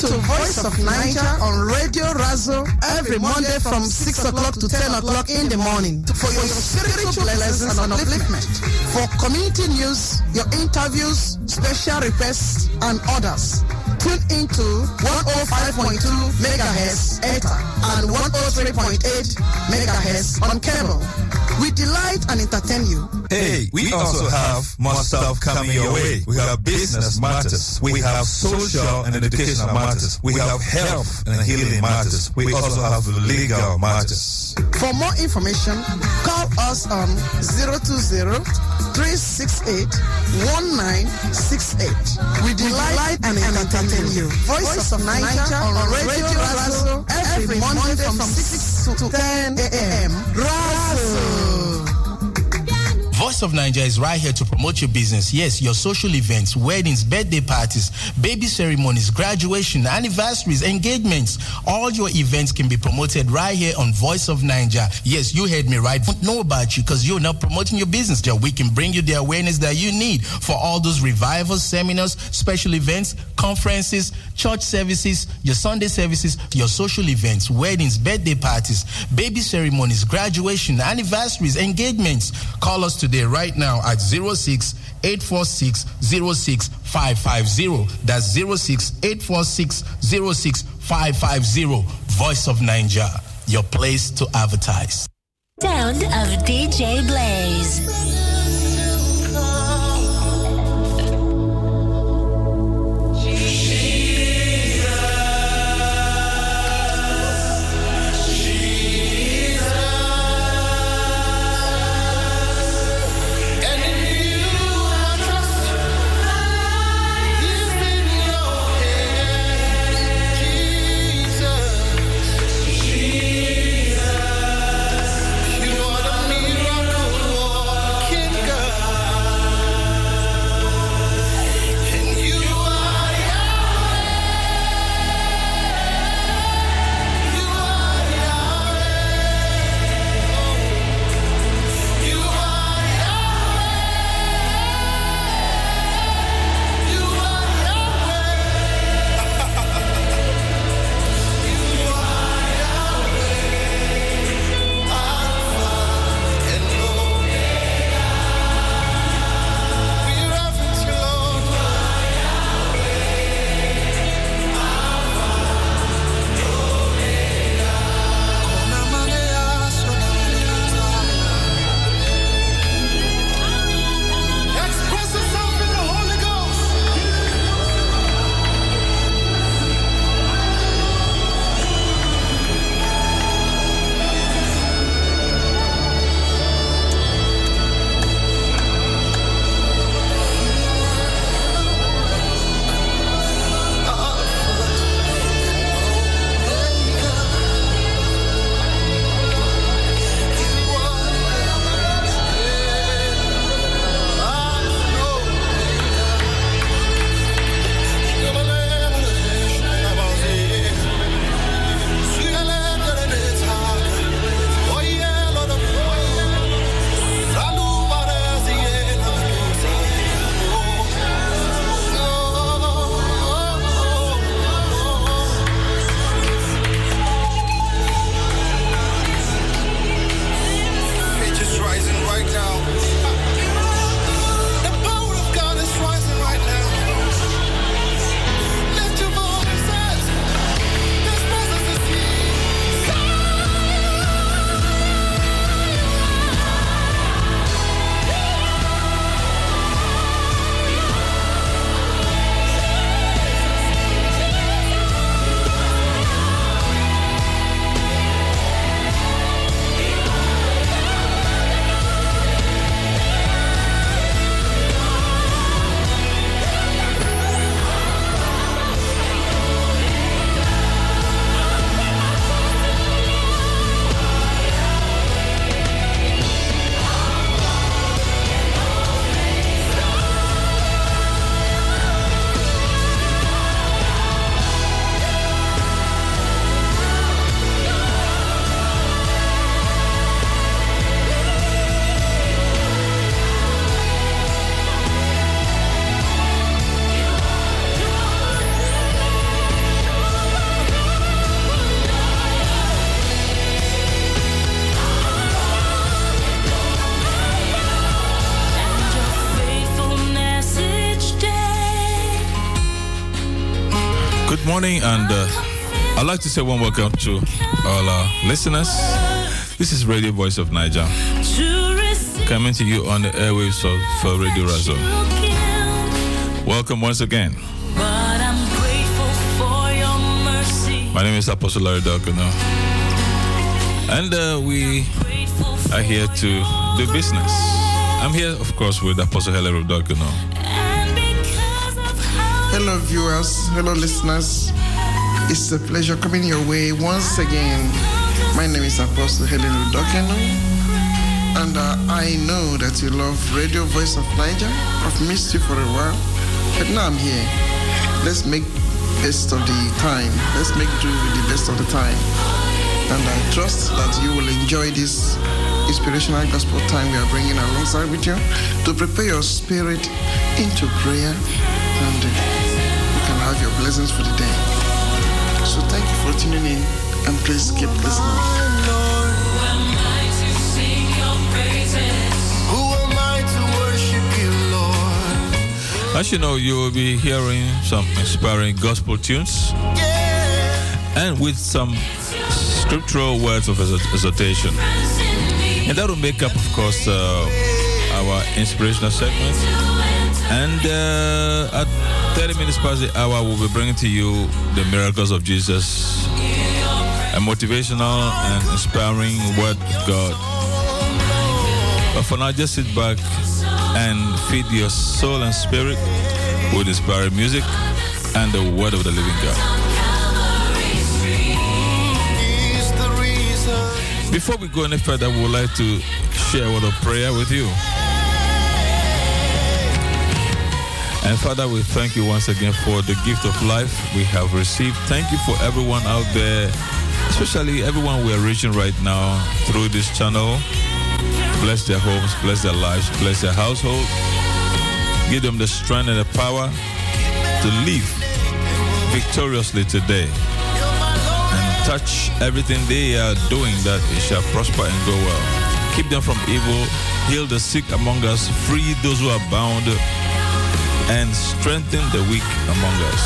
to Voice of Naija on Radio Razo every Monday from 6 o'clock to 10 o'clock in the morning for your spiritual lessons and upliftment. For community news, your interviews, special requests, and others. Tune into 105.2 megahertz ETA and 103.8 megahertz on cable. We delight and entertain you. Hey, we also have more stuff coming your way. We have business matters. We have social and educational matters. We have health and healing matters. We also have legal matters. For more information, call us on 020 368 1968. We delight and entertain you. Voice of Naija on Radio Razo every Monday from 6 to 10 a.m. Razo. Voice of Nigeria is right here to promote your business. Yes, your social events, weddings, birthday parties, baby ceremonies, graduation, anniversaries, engagements. All your events can be promoted right here on Voice of Nigeria. Yes, you heard me right. Don't know about you because you're not promoting your business. We can bring you the awareness that you need for all those revivals, seminars, special events, conferences, church services, your Sunday services, your social events, weddings, birthday parties, baby ceremonies, graduation, anniversaries, engagements. Call us today right now at 06 846 06550. That's 06 846 06550. Voice of Naija, your place to advertise. Sound of DJ Blaze. Morning, and uh, I'd like to say one welcome to all our listeners. This is Radio Voice of Naija, coming to you on the airwaves of for Radio Razo. Welcome once again. My name is Apostle Larry Dalkano, and uh, we are here to do business. I'm here, of course, with Apostle Helen Dalkano. Hello, viewers. Hello, listeners. It's a pleasure coming your way once again. My name is Apostle Helen Udokeno, and uh, I know that you love Radio Voice of Naija. I've missed you for a while, but now I'm here. Let's make best of the time. Let's make do with the best of the time. And I trust that you will enjoy this inspirational gospel time we are bringing alongside with you to prepare your spirit into prayer and uh, have your blessings for the day. So thank you for tuning in and please keep listening. As you know, you will be hearing some inspiring gospel tunes and with some scriptural words of exhortation. And that will make up, of course, uh, our inspirational segment. And uh, at 30 minutes past the hour, we'll be bringing to you the miracles of Jesus, a motivational and inspiring word of God. But for now, just sit back and feed your soul and spirit with inspiring music and the word of the living God. Before we go any further, we would like to share a word of prayer with you. And Father, we thank you once again for the gift of life we have received. Thank you for everyone out there, especially everyone we are reaching right now through this channel. Bless their homes, bless their lives, bless their household. Give them the strength and the power to live victoriously today. And touch everything they are doing that it shall prosper and go well. Keep them from evil, heal the sick among us, free those who are bound, and strengthen the weak among us.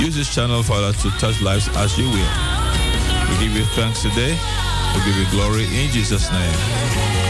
Use this channel, Father, to touch lives as you will. We give you thanks today. We give you glory in Jesus' name.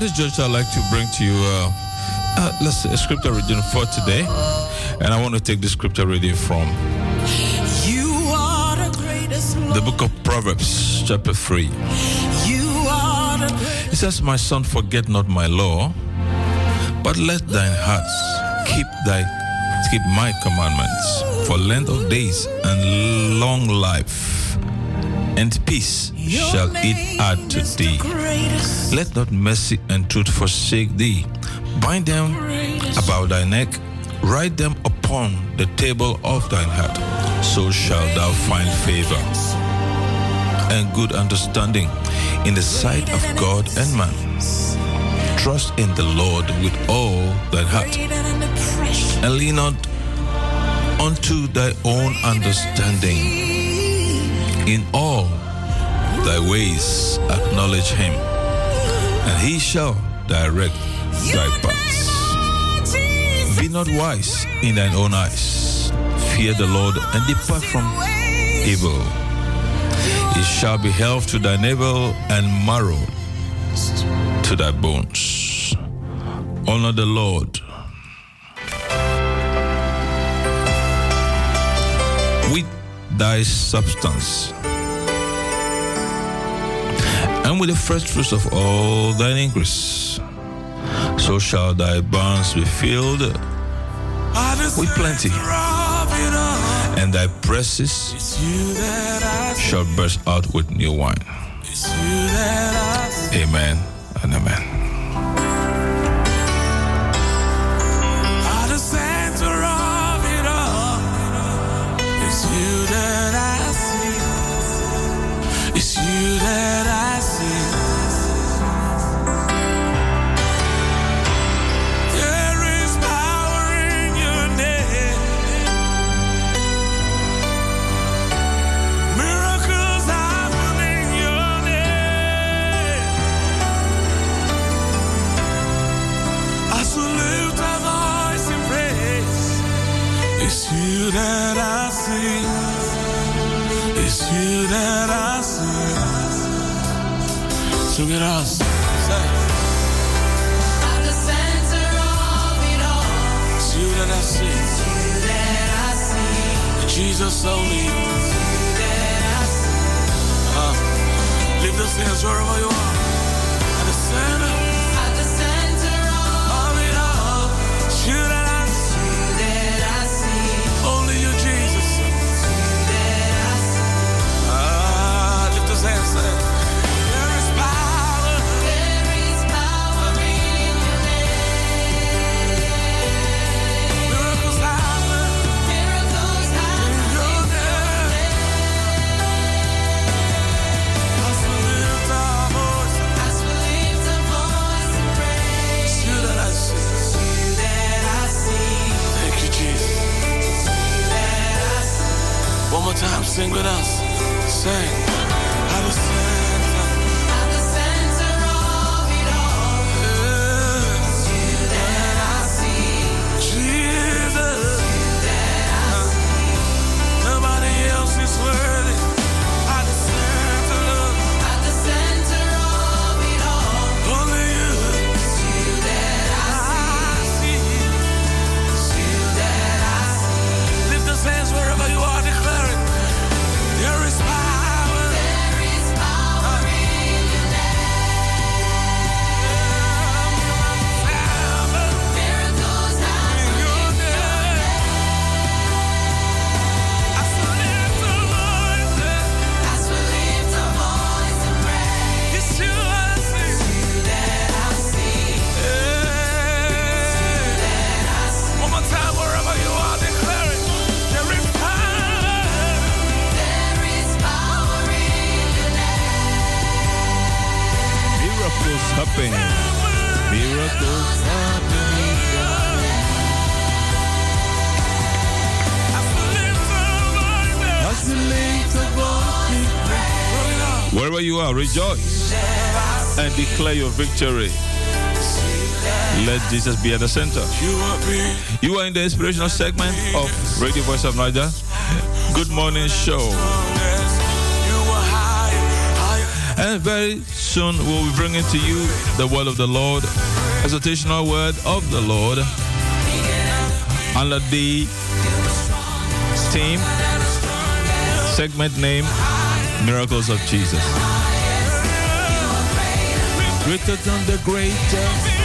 Amen. this juncture, I'd like to bring to you, uh, uh, let's a scripture reading for today. And I want to take the scripture reading from You are the greatest the book of Proverbs, chapter 3. You are the. It says, My son, forget not my law, but let thine hearts keep thy keep my commandments for length of days and long life and peace shall it add to thee. Let not mercy and truth forsake thee. Bind them about thy neck, write them upon the table of thine heart. So shalt thou find favor and good understanding in the sight of God and man. Trust in the Lord with all thine heart, Greater than depression. and lean not unto thy own understanding. In all thy ways acknowledge him, and he shall direct thy paths. Be not wise in thine own eyes. Fear the Lord and depart from evil. It shall be health to thy navel and marrow to thy bones. Honor the Lord thy substance and with the first fruits of all thine increase. So shall thy barns be filled with plenty, and thy presses shall burst out with new wine. Amen and amen. It's you that I see. It's you that I. Say. At the center of it all. It's you that I see. You that I see. Jesus only. That I see. Uh, lift those hands wherever you are. One more time, sing with us. Sing. At the center. Declare your victory. Let Jesus be at the center. You are in the inspirational segment of Radio Voice of Naija. Good morning show. And very soon we'll be bringing to you the word of the Lord, exhortational word of the Lord, under the theme, segment name, Miracles of Jesus. Greater than the greatest.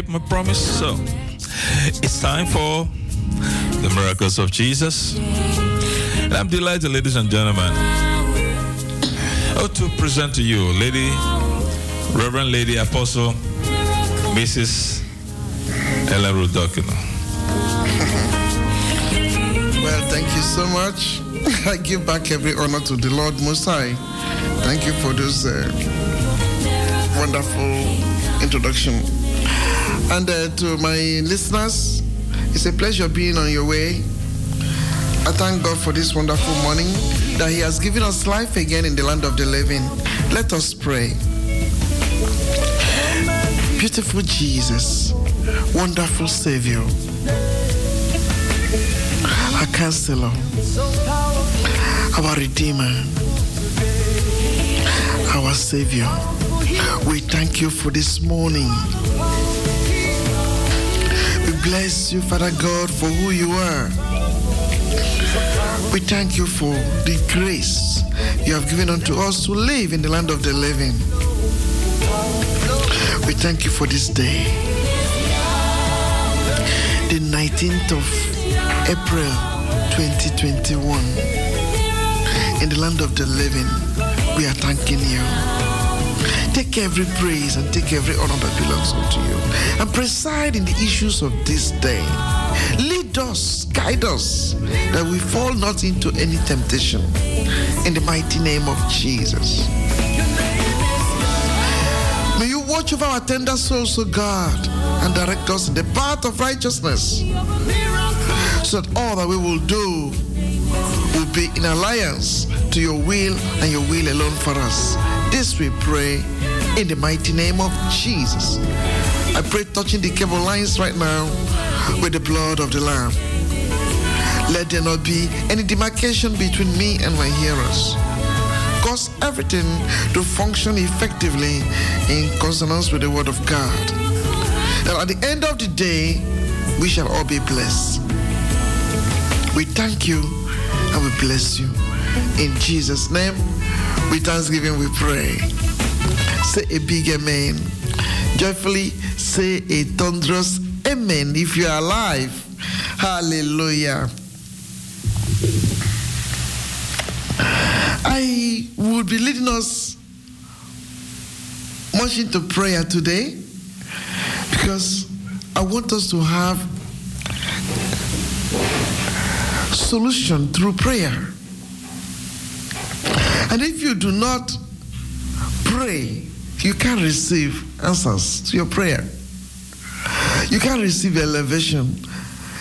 Keep my promise. So it's time for the miracles of Jesus. And I'm delighted, ladies and gentlemen, oh, to present to you, Lady, Reverend Lady Apostle, Mrs. Ella Rudokino. Well, thank you so much. I give back every honor to the Lord Most High. Thank you for this uh, wonderful introduction. And uh, to my listeners, it's a pleasure being on your way. I thank God for this wonderful morning that He has given us life again in the land of the living. Let us pray. Beautiful Jesus, wonderful Savior, our counselor, our Redeemer, our Savior. We thank you for this morning. Bless you, Father God, for who you are. We thank you for the grace you have given unto us to live in the land of the living. We thank you for this day, the 19th of April 2021. In the land of the living, we are thanking you. Take every praise and take every honor that belongs unto you. And preside in the issues of this day. Lead us, guide us, that we fall not into any temptation. In the mighty name of Jesus. May you watch over our tender souls, O God, and direct us in the path of righteousness. So that all that we will do will be in alliance to your will and your will alone for us. This we pray in the mighty name of Jesus. I pray touching the cable lines right now with the blood of the Lamb. Let there not be any demarcation between me and my hearers. Cause everything to function effectively in consonance with the word of God. That at the end of the day, we shall all be blessed. We thank you and we bless you. In Jesus' name, with thanksgiving we pray. Say a big amen. Joyfully say a thunderous amen if you are alive. Hallelujah. I would be leading us much into prayer today because I want us to have solution through prayer. And if you do not pray, you can't receive answers to your prayer. You can't receive elevation.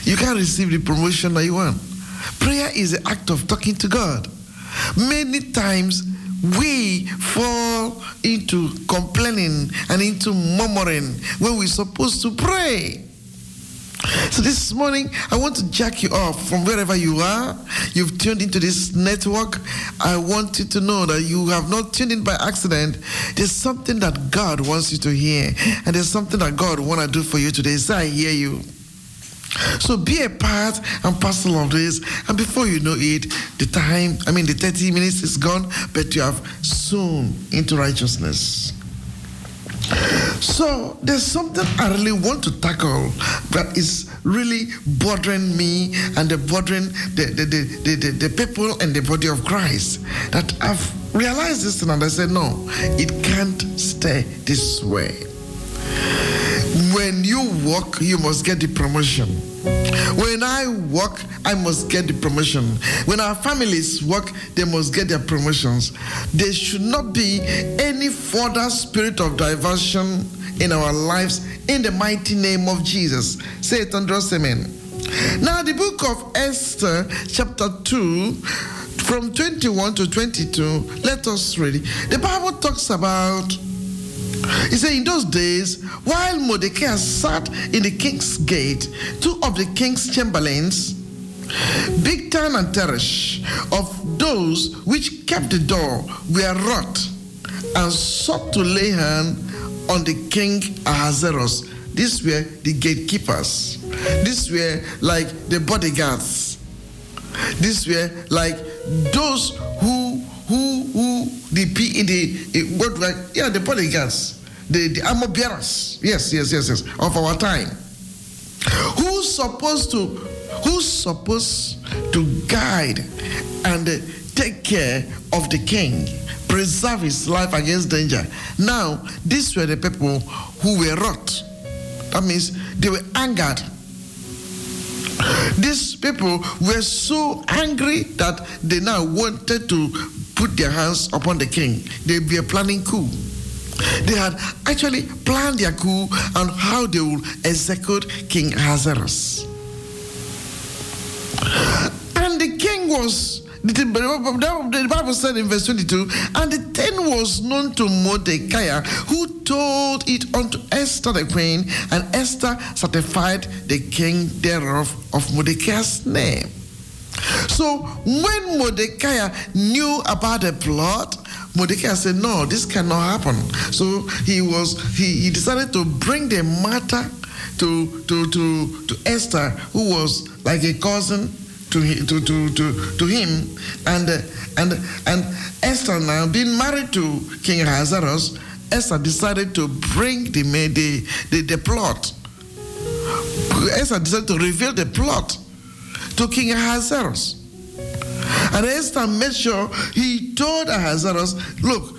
You can't receive the promotion that you want. Prayer is an act of talking to God. Many times we fall into complaining and into murmuring when we're supposed to pray. So this morning, I want to jack you off from wherever you are. You've tuned into this network. I want you to know that you have not tuned in by accident. There's something that God wants you to hear, and there's something that God want to do for you today. So I hear you. So be a part and parcel of this. And before you know it, the time, I mean, the 30 minutes is gone, but you have soon into righteousness. So there's something I really want to tackle that is really bothering me and the bothering the, the, the, the, the, people and the body of Christ. That I've realized this and I said, no, it can't stay this way. When you walk, you must get the promotion. When I work, I must get the promotion. When our families work, they must get their promotions. There should not be any further spirit of diversion in our lives in the mighty name of Jesus. Say it under us, amen. Now, the book of Esther, chapter 2, from 21 to 22, let us read. The Bible talks about he said, In those days, while Mordecai sat in the king's gate, two of the king's chamberlains, Bigtan and Teresh, of those which kept the door, were wrought and sought to lay hand on the king Ahasuerus. These were the gatekeepers. These were like the bodyguards. These were like those who who who the P the what yeah the bodyguards. the, the armor bearers. Yes, yes, yes, yes, of our time. Who's supposed to who's supposed to guide and take care of the king, preserve his life against danger. Now, these were the people who were wrought. That means they were angered. These people were so angry that they now wanted to put their hands upon the king. They were planning coup. They had actually planned their coup on how they would execute King Ahasuerus. And the king was, the, the Bible said in verse 22, and the thing was known to Mordecai, who told it unto Esther the queen, and Esther certified the king thereof of Mordecai's name. So when Mordecai knew about the plot, Mordecai said, No, this cannot happen. So he was he, he decided to bring the matter to to to, to Esther, who was like a cousin to to to to, to him, and and and Esther now being married to King Ahasuerus, Esther decided to bring the the, the, the plot. Esther decided to reveal the plot to King Ahasuerus. And Esther made sure he told Ahasuerus, Look,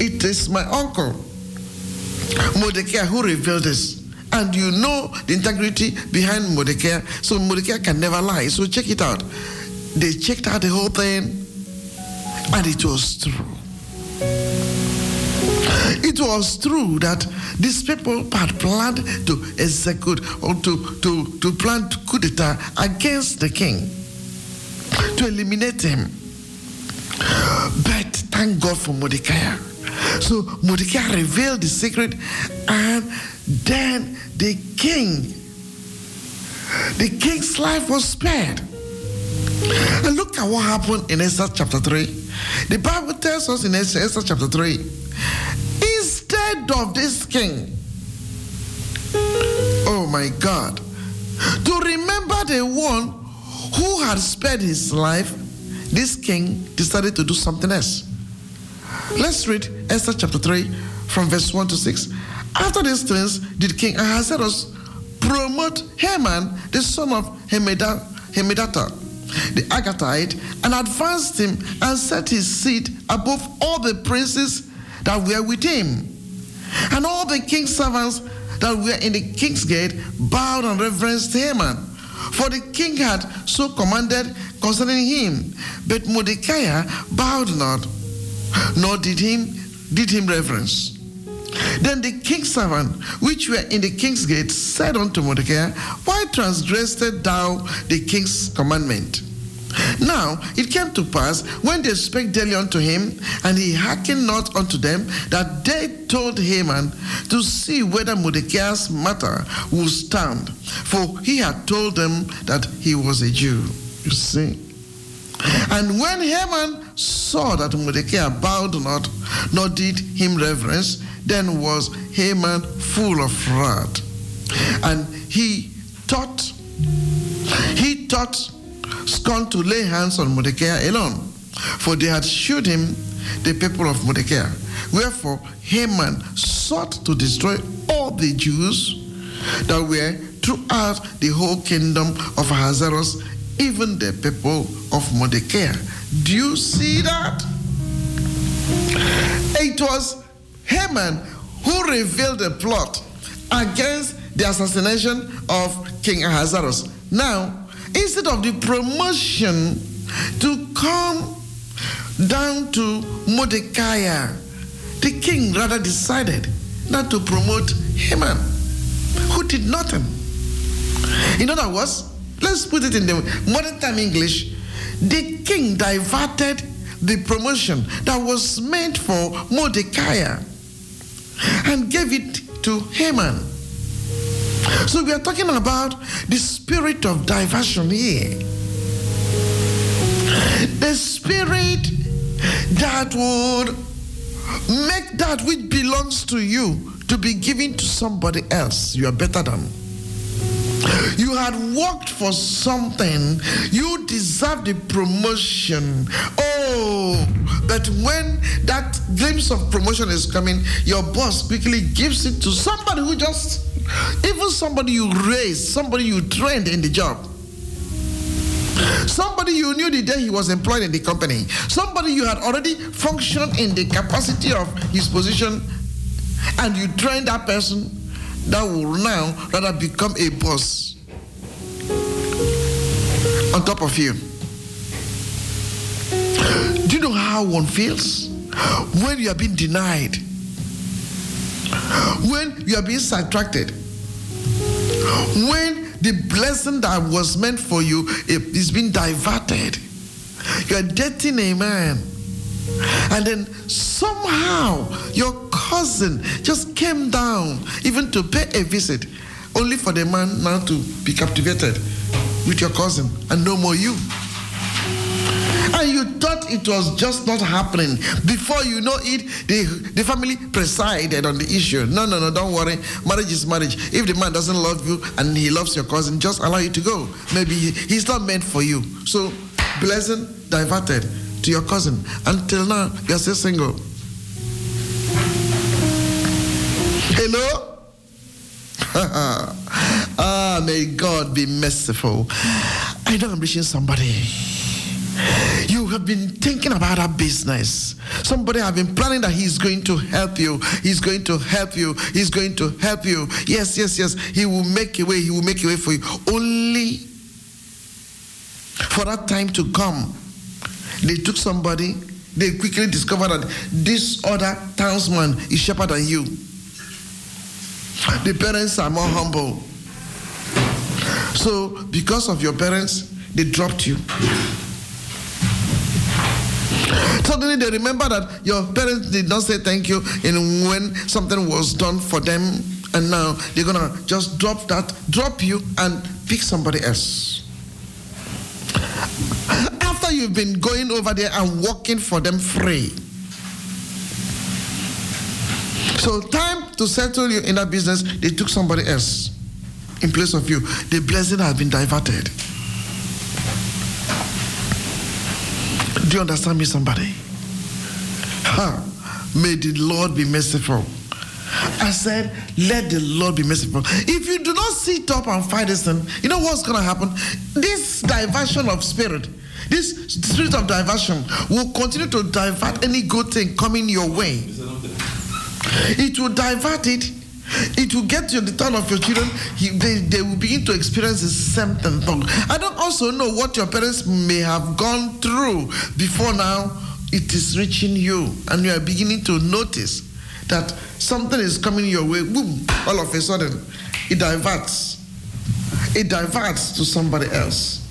it is my uncle, Mordecai, who revealed this. And you know the integrity behind Mordecai, so Mordecai can never lie. So check it out. They checked out the whole thing, and it was true. It was true that these people had planned to execute or to, to, to plan coup d'etat against the king to eliminate him. But thank God for Mordecai. So Mordecai revealed the secret, and then the king, the king's life was spared. And look at what happened in Esther chapter 3. The Bible tells us in Esther, chapter 3 of this king, oh my God, to remember the one who had spared his life, this king decided to do something else. Let's read Esther chapter 3 from verse 1 to 6. After these things, did King Ahasuerus promote Haman, the son of Hammedatha, the Agagite, and advanced him and set his seat above all the princes that were with him. And all the king's servants that were in the king's gate bowed and reverenced Haman. For the king had so commanded concerning him. But Mordecai bowed not, nor did him did him reverence. Then the king's servant, which were in the king's gate, said unto Mordecai, Why transgressedst thou the king's commandment? Now it came to pass when they spake daily unto him, and he hearkened not unto them, that they told Haman to see whether Mordecai's matter would stand, for he had told them that he was a Jew. You see. And when Haman saw that Mordecai bowed not, nor did him reverence, then was Haman full of wrath. And he thought, he thought scorned to lay hands on Mordecai alone, for they had shewed him the people of Mordecai. Wherefore Haman sought to destroy all the Jews that were throughout the whole kingdom of Ahasuerus, even the people of Mordecai. Do you see that? It was Haman who revealed the plot against the assassination of King Ahasuerus. Now, instead of the promotion to come down to Mordecai, the king rather decided not to promote Haman, who did nothing. In other words, let's put it in the modern time English, the king diverted the promotion that was meant for Mordecai and gave it to Haman. So we are talking about the spirit of diversion here. The spirit that would make that which belongs to you to be given to somebody else you are better than. You had worked for something, you deserve the promotion. Oh, but when that glimpse of promotion is coming, your boss quickly gives it to somebody who just, even somebody you raised, somebody you trained in the job. Somebody you knew the day he was employed in the company. Somebody you had already functioned in the capacity of his position, and you train that person that will now rather become a boss on top of you. How one feels when you are being denied? When you are being subtracted? When the blessing that was meant for you is being diverted? You are dating a man, and then somehow your cousin just came down even to pay a visit, only for the man now to be captivated with your cousin and no more you. And you thought it was just not happening. Before you know it, the, the family presided on the issue. No, no, no, don't worry. Marriage is marriage. If the man doesn't love you and he loves your cousin, just allow you to go. Maybe he, he's not meant for you. So, blessing diverted to your cousin. Until now, you're still single. Hello? ah, may God be merciful. I know I'm reaching somebody. You have been thinking about a business. Somebody have been planning that he's going to help you. He's going to help you. He's going to help you. Yes, yes, yes. He will make a way. He will make a way for you. Only for that time to come, they took somebody. They quickly discovered that this other townsman is sharper than you. The parents are more humble. So, because of your parents, they dropped you. Suddenly, they remember that your parents did not say thank you in when something was done for them, and now they're gonna just drop that, drop you, and pick somebody else. After you've been going over there and working for them free. So, time to settle you in that business, they took somebody else in place of you. The blessing has been diverted. Do you understand me, somebody? May the Lord be merciful. I said, let the Lord be merciful. If you do not sit up and fight this thing, you know what's going to happen? This diversion of spirit, this spirit of diversion will continue to divert any good thing coming your way. It will divert it. It will get to the turn of your children. He, they, they will begin to experience the same thing. I don't also know what your parents may have gone through before now. It is reaching you, and you are beginning to notice that something is coming your way. Boom! All of a sudden, it diverts. It diverts to somebody else.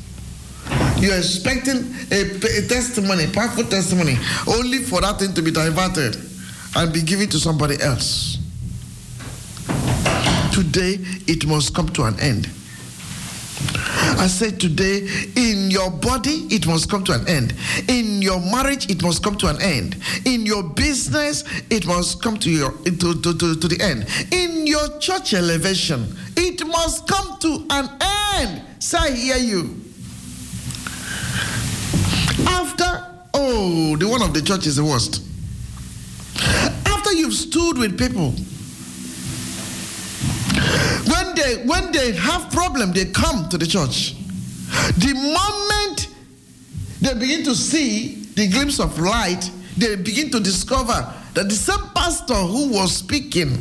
You're expecting a, a testimony, powerful testimony, only for that thing to be diverted and be given to somebody else. Today, it must come to an end. I said today, in your body, it must come to an end. In your marriage, it must come to an end. In your business, it must come to your to, to, to, to the end. In your church elevation, it must come to an end. Say, I hear you. After, oh, the one of the church is the worst. After you've stood with people, they when they have problem, they come to the church. The moment they begin to see the glimpse of light, they begin to discover that the same pastor who was speaking,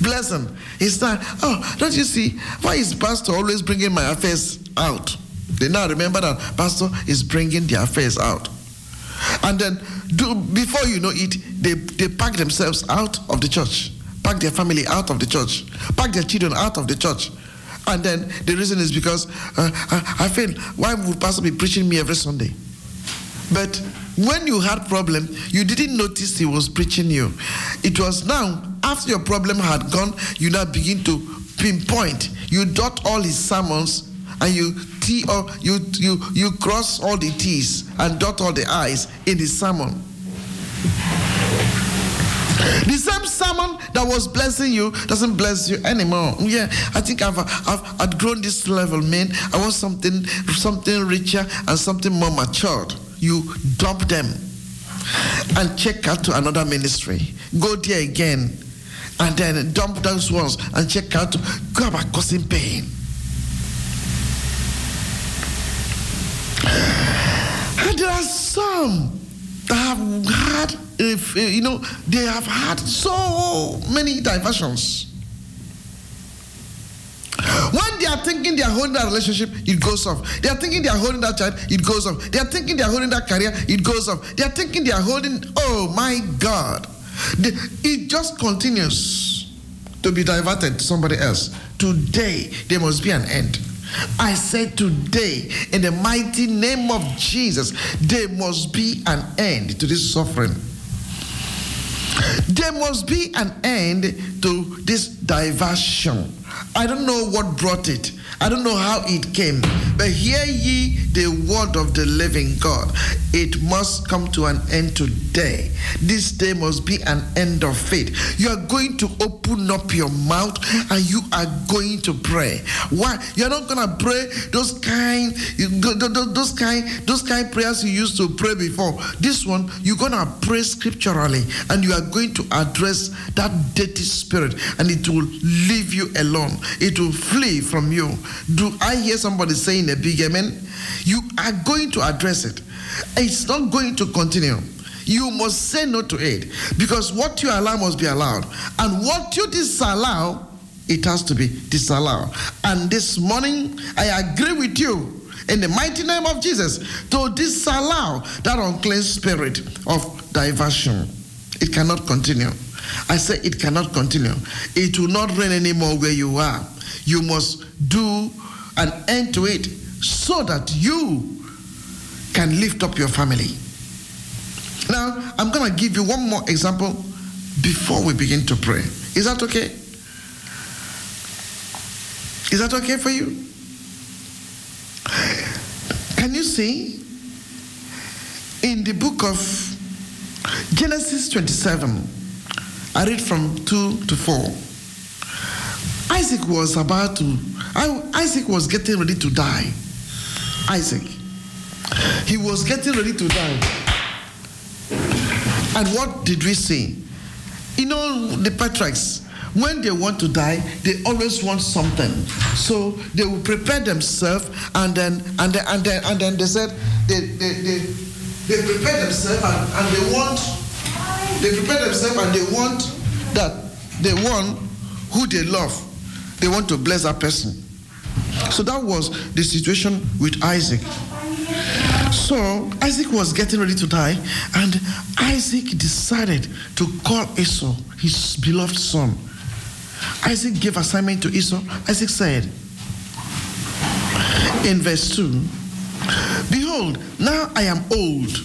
blessing, is that, oh, don't you see, why is pastor always bringing my affairs out? They now remember that pastor is bringing their affairs out. And then, do, before you know it, they, they pack themselves out of the church, pack their family out of the church, pack their children out of the church. And then the reason is because uh, I, I feel, why would pastor be preaching me every Sunday? But when you had problem, you didn't notice he was preaching you. It was now, after your problem had gone, you now begin to pinpoint. You dot all his sermons and you T or you you you cross all the T's and dot all the I's in his sermon. The same sermon that was blessing you doesn't bless you anymore. Yeah, I think I've I've outgrown this level, man. I want something something richer and something more matured. You dump them. and check out to another ministry. Go there again and then dump those ones and check out to go about causing pain. And there are some that have had, if, uh, you know, they have had so many diversions. When they are thinking they are holding that relationship, it goes off. They are thinking they are holding that child, it goes off. They are thinking they are holding that career, it goes off. They are thinking they are holding, oh my God. It just continues to be diverted to somebody else. Today, there must be an end. I said today, in the mighty name of Jesus, there must be an end to this suffering. There must be an end to this diversion. I don't know what brought it. I don't know how it came. But hear ye the word of the living God. It must come to an end today. This day must be an end of faith. You are going to open up your mouth and you are going to pray. Why? You're not gonna pray those kind, those kind, those kind prayers you used to pray before. This one, you're gonna pray scripturally and you are going to address that dirty spirit and it will leave you alone. It will flee from you. Do I hear somebody saying a big amen? You are going to address it. It's not going to continue. You must say no to it because what you allow must be allowed, and what you disallow, it has to be disallowed. And this morning, I agree with you in the mighty name of Jesus to disallow that unclean spirit of diversion. It cannot continue. I say it cannot continue. It will not rain anymore where you are. You must do an end to it so that you can lift up your family. Now, I'm going to give you one more example before we begin to pray. Is that okay? Is that okay for you? Can you see in the book of Genesis 27? I read from 2 to 4. Isaac was about to, Isaac was getting ready to die. Isaac. He was getting ready to die. And what did we see? You know, the patriarchs, when they want to die, they always want something. So they will prepare themselves and then and then and then and then they said they they, they, they prepare themselves and, and they want they prepare themselves and they want that they want who they love. They want to bless that person. So that was the situation with Isaac. So Isaac was getting ready to die, and Isaac decided to call Esau, his beloved son. Isaac gave assignment to Esau. Isaac said in verse 2 Behold, now I am old.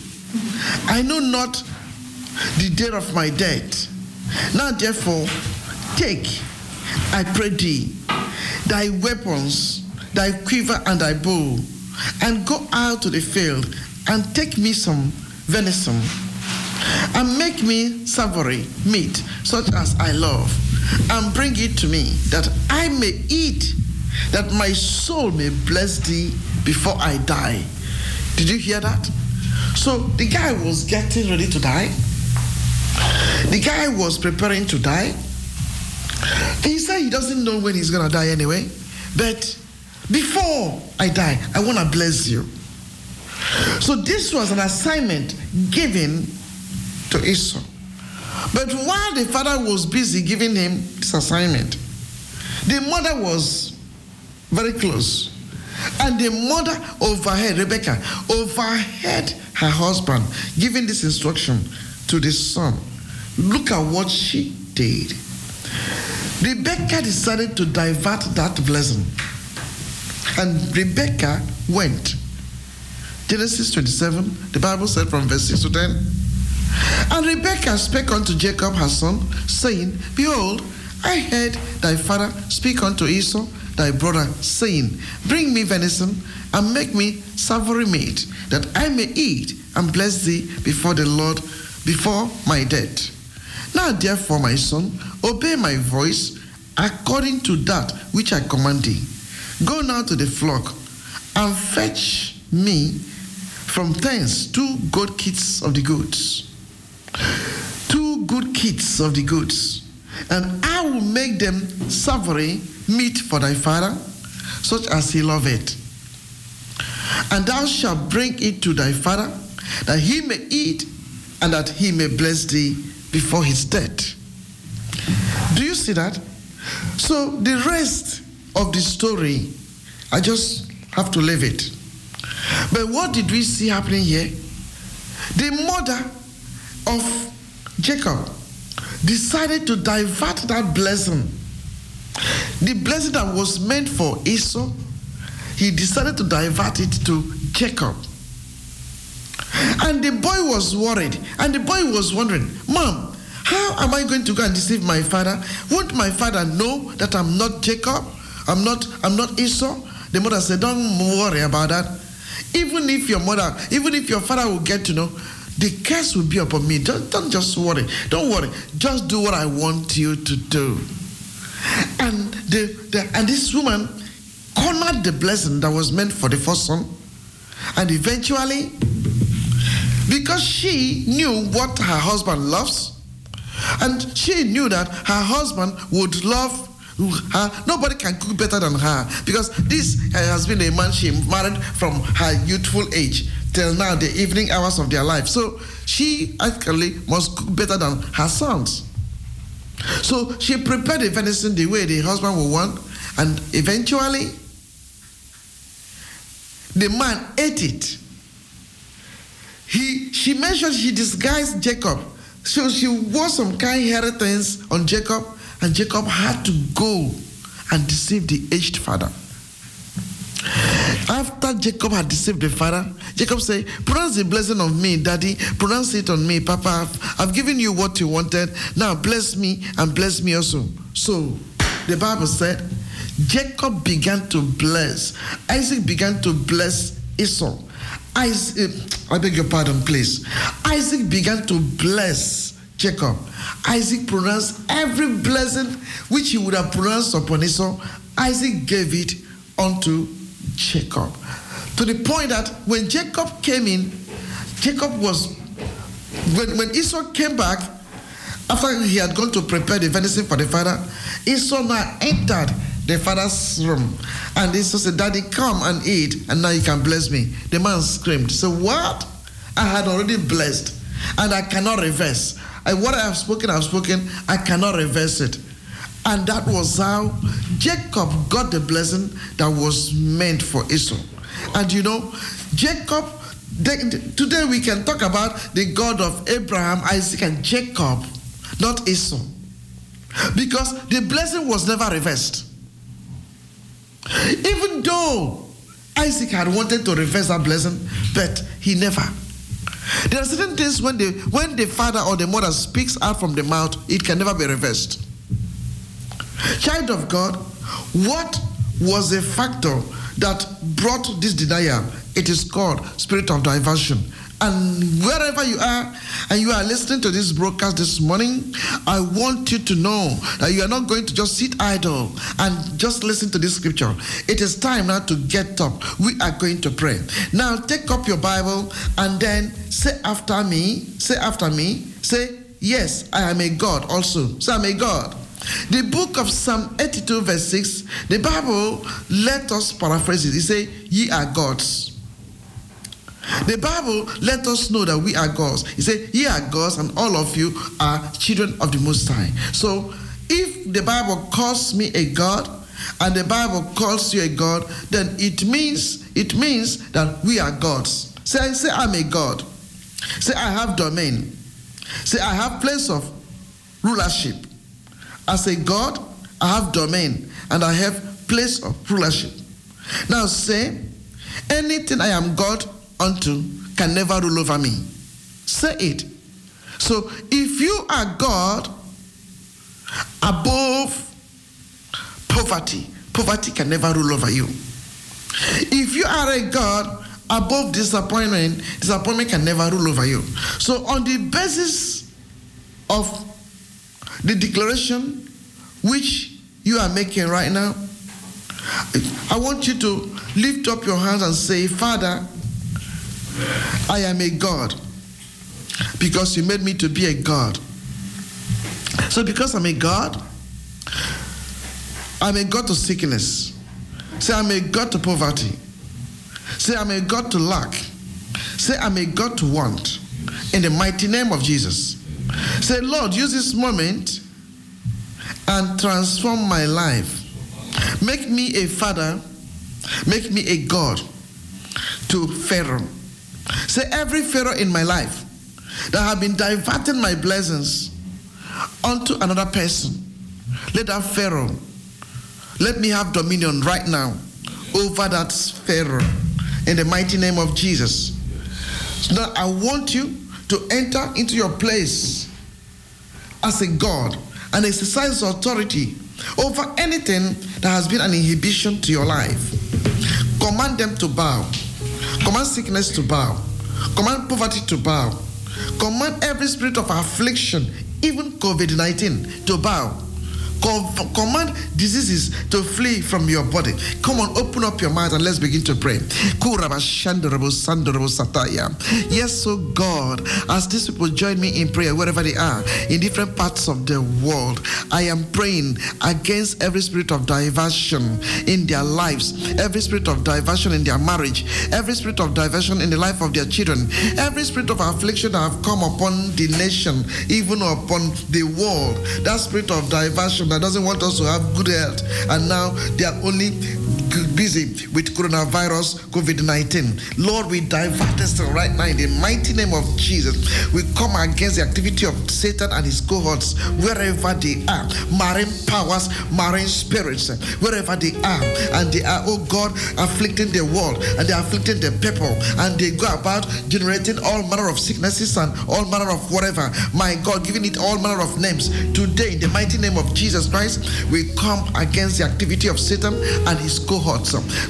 I know not the day of my death. Now therefore, take, I pray thee, thy weapons, thy quiver and thy bow, and go out to the field and take me some venison, and make me savory meat, such as I love, and bring it to me, that I may eat, that my soul may bless thee before I die. Did you hear that? So the guy was getting ready to die. The guy was preparing to die. He said he doesn't know when he's going to die anyway. But before I die, I want to bless you. So this was an assignment given to Esau. But while the father was busy giving him this assignment, the mother was very close. And the mother overheard, Rebecca, overheard her husband giving this instruction to the son. Look at what she did. Rebecca decided to divert that blessing. And Rebecca went. Genesis 27, the Bible said from verse 6 to 10. And Rebecca spake unto Jacob her son, saying, Behold, I heard thy father speak unto Esau, thy brother, saying, Bring me venison, and make me savory meat, that I may eat and bless thee before the Lord, before my death. Now therefore, my son, obey my voice according to that which I command thee. Go now to the flock, and fetch me from thence two good kids of the goats two good kids of the goats, and I will make them savory meat for thy father, such as he loveth. And thou shalt bring it to thy father, that he may eat, and that he may bless thee before his death. Do you see that? So the rest of the story, I just have to leave it. But what did we see happening here? The mother of Jacob decided to divert that blessing. The blessing that was meant for Esau, he decided to divert it to Jacob. And the boy was worried. And the boy was wondering, Mom, how am I going to go and deceive my father? Won't my father know that I'm not Jacob? I'm not I'm not Esau? The mother said, Don't worry about that. Even if your mother, even if your father will get to know, the curse will be upon me. Don't, don't just worry. Don't worry. Just do what I want you to do. And the, the and this woman cornered the blessing that was meant for the first son. And eventually, because she knew what her husband loves, and she knew that her husband would love her. Nobody can cook better than her because this has been a man she married from her youthful age till now, the evening hours of their life. So she actually must cook better than her sons. So she prepared the venison the way the husband would want, and eventually the man ate it. He, she mentioned she disguised Jacob. So she wore some kind inheritance on Jacob, and Jacob had to go and deceive the aged father. After Jacob had deceived the father, Jacob said, Pronounce the blessing of me, daddy. Pronounce it on me, Papa. I've, I've given you what you wanted. Now bless me and bless me also. So the Bible said, Jacob began to bless. Isaac began to bless Esau. Isaac, eh, I beg your pardon, please. Isaac began to bless Jacob. Isaac pronounced every blessing which he would have pronounced upon Esau. Isaac gave it unto Jacob. To the point that when Jacob came in, Jacob was, when, when Esau came back, after he had gone to prepare the venison for the father, Esau now entered the father's room. And Esau said, Daddy, come and eat, and now you can bless me. The man screamed, So what? I had already blessed, and I cannot reverse. And what I have spoken, I have spoken, I cannot reverse it. And that was how Jacob got the blessing that was meant for Esau. And you know, Jacob, today we can talk about the God of Abraham, Isaac, and Jacob, not Esau. Because the blessing was never reversed. Even though Isaac had wanted to reverse that blessing, but he never. There are certain things when the when the father or the mother speaks out from the mouth, it can never be reversed. Child of God, what was the factor that brought this denial? It is called spirit of diversion. And wherever you are, and you are listening to this broadcast this morning, I want you to know that you are not going to just sit idle and just listen to this scripture. It is time now to get up. We are going to pray. Now, take up your Bible and then say after me, say after me, say, Yes, I am a God also. Say, I'm a God. The book of Psalm 82, verse 6, the Bible, let us paraphrase it. It say, Ye are gods. The Bible let us know that we are gods. He said, Ye are gods, and all of you are children of the Most High. So, if the Bible calls me a God, and the Bible calls you a God, then it means it means that we are gods. Say, say I'm a God. Say I have domain. Say I have place of rulership. As a God, I have domain and I have place of rulership. Now say, anything I am God unto can never rule over me. Say it. So if you are God above poverty, poverty can never rule over you. If you are a God above disappointment, disappointment can never rule over you. So on the basis of the declaration which you are making right now, I want you to lift up your hands and say, Father, I am a God. because you made me to be a God. So, because I'm a God, I'm a God to sickness. Say, I'm a God to poverty. Say, I'm a God to lack. Say, I'm a God to want. In the mighty name of Jesus. Say, Lord, use this moment and transform my life. Make me a father, make me a God to Pharaoh. Say, every Pharaoh in my life that have been diverting my blessings onto another person, let that Pharaoh, let me have dominion right now over that Pharaoh in the mighty name of Jesus. So now I want you to enter into your place as a God and exercise authority over anything that has been an inhibition to your life. Command them to bow. Command sickness to bow. Command poverty to bow. Command every spirit of affliction, even COVID 19, to bow. Com- command diseases to flee from your body. Come on, open up your mouth and let's begin to pray. Yes, so God, as these people join me in prayer wherever they are, in different parts of the world, I am praying against every spirit of diversion in their lives, every spirit of diversion in their marriage, every spirit of diversion in the life of their children, every spirit of affliction that have come upon the nation, even upon the world. That spirit of diversion that doesn't want us to have good health, and now they are only busy with coronavirus, COVID 19. Lord, we divert this right now in the mighty name of Jesus. We come against the activity of Satan and his cohorts wherever they are, marine powers, marine spirits, wherever they are, and they are, oh God, afflicting the world and they are afflicting the people, and they go about generating all manner of sicknesses and all manner of whatever. My God, giving it all manner of names. Today, in the mighty name of Jesus Christ, we come against the activity of Satan and his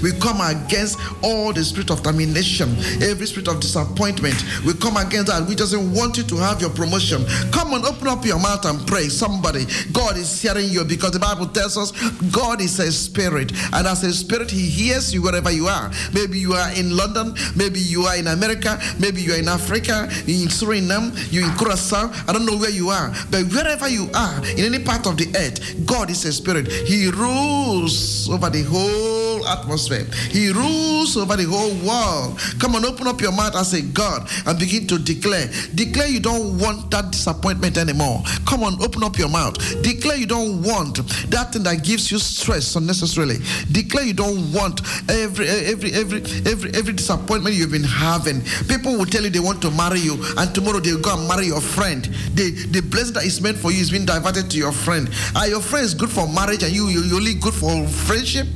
We come against all the spirit of termination, every spirit of disappointment. We come against that. We doesn't want you to have your promotion. Come on, open up your mouth and pray. Somebody, God is hearing you because the Bible tells us God is a spirit, and as a spirit, He hears you wherever you are. Maybe you are in London, maybe you are in America, maybe you are in Africa, in Suriname, you're in Curacao. I don't know where you are, but wherever you are, in any part of the earth, God is a spirit. He rules over the whole atmosphere. He rules over the whole world. Come on, open up your mouth as a God and begin to declare. Declare you don't want that disappointment anymore. Come on, open up your mouth. Declare you don't want that thing that gives you stress unnecessarily. Declare you don't want every every every every every disappointment you've been having. People will tell you they want to marry you, and tomorrow they'll go and marry your friend. The the blessing that is meant for you is being diverted to your friend. Are your friends good for marriage and you you only good for friendship?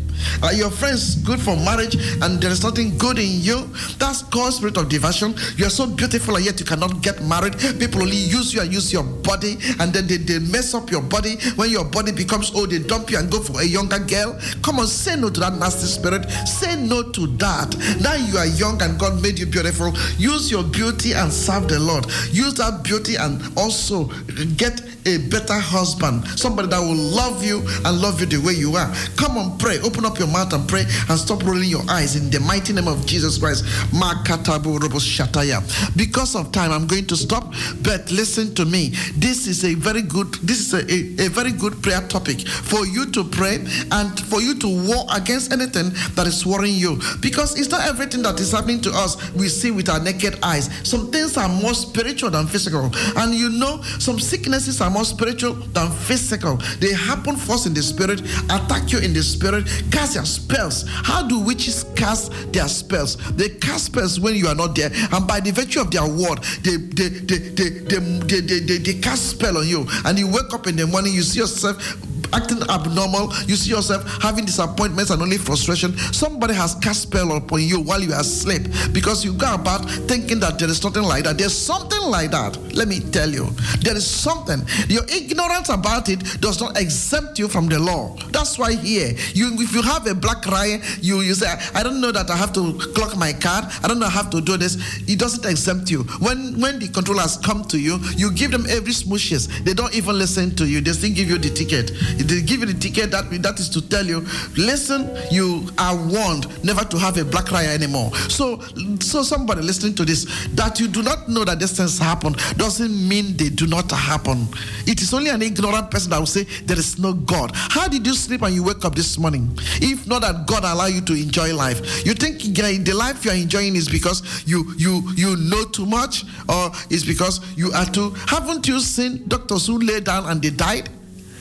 Are your friends good for marriage and there is nothing good in you? That's called spirit of diversion. You are so beautiful and yet you cannot get married. People only use you and use your body and then they, they mess up your body. When your body becomes old, they dump you and go for a younger girl. Come on, say no to that nasty spirit. Say no to that. Now you are young and God made you beautiful. Use your beauty and serve the Lord. Use that beauty and also get a better husband. Somebody that will love you and love you the way you are. Come on, pray. Open up your mouth and pray and stop rolling your eyes in the mighty name of Jesus Christ. Because of time, I'm going to stop. But listen to me. This is a very good. This is a, a, a very good prayer topic for you to pray and for you to war against anything that is worrying you. Because it's not everything that is happening to us we see with our naked eyes. Some things are more spiritual than physical, and you know some sicknesses are more spiritual than physical. They happen first in the spirit, attack you in the spirit, cast their spells. How do witches cast their spells? They cast spells when you are not there, and by the virtue of their word, they they they they they, they, they, they, they cast spell on you, and you wake up in the morning, you see yourself acting abnormal, you see yourself having disappointments and only frustration. Somebody has cast spell upon you while you are asleep because you go about thinking that there is nothing like that. There's something like that. Let me tell you, there is something. Your ignorance about it does not exempt you from the law. That's why here, you if you have a black eye, you you say, I don't know that I have to clock my card. I don't know I have to do this. It doesn't exempt you. When when the controllers come to you, you give them every smooshes. They don't even listen to you. They still give you the ticket. They give you the ticket that that is to tell you, listen, you are warned never to have a black raya anymore. So, so somebody listening to this, that you do not know that these things happen doesn't mean they do not happen. It is only an ignorant person that will say there is no God. How did you sleep and you wake up this morning? If not that God allow you to enjoy life, you think the life you are enjoying is because you you you know too much, or is because you are too. Haven't you seen doctors who lay down and they died?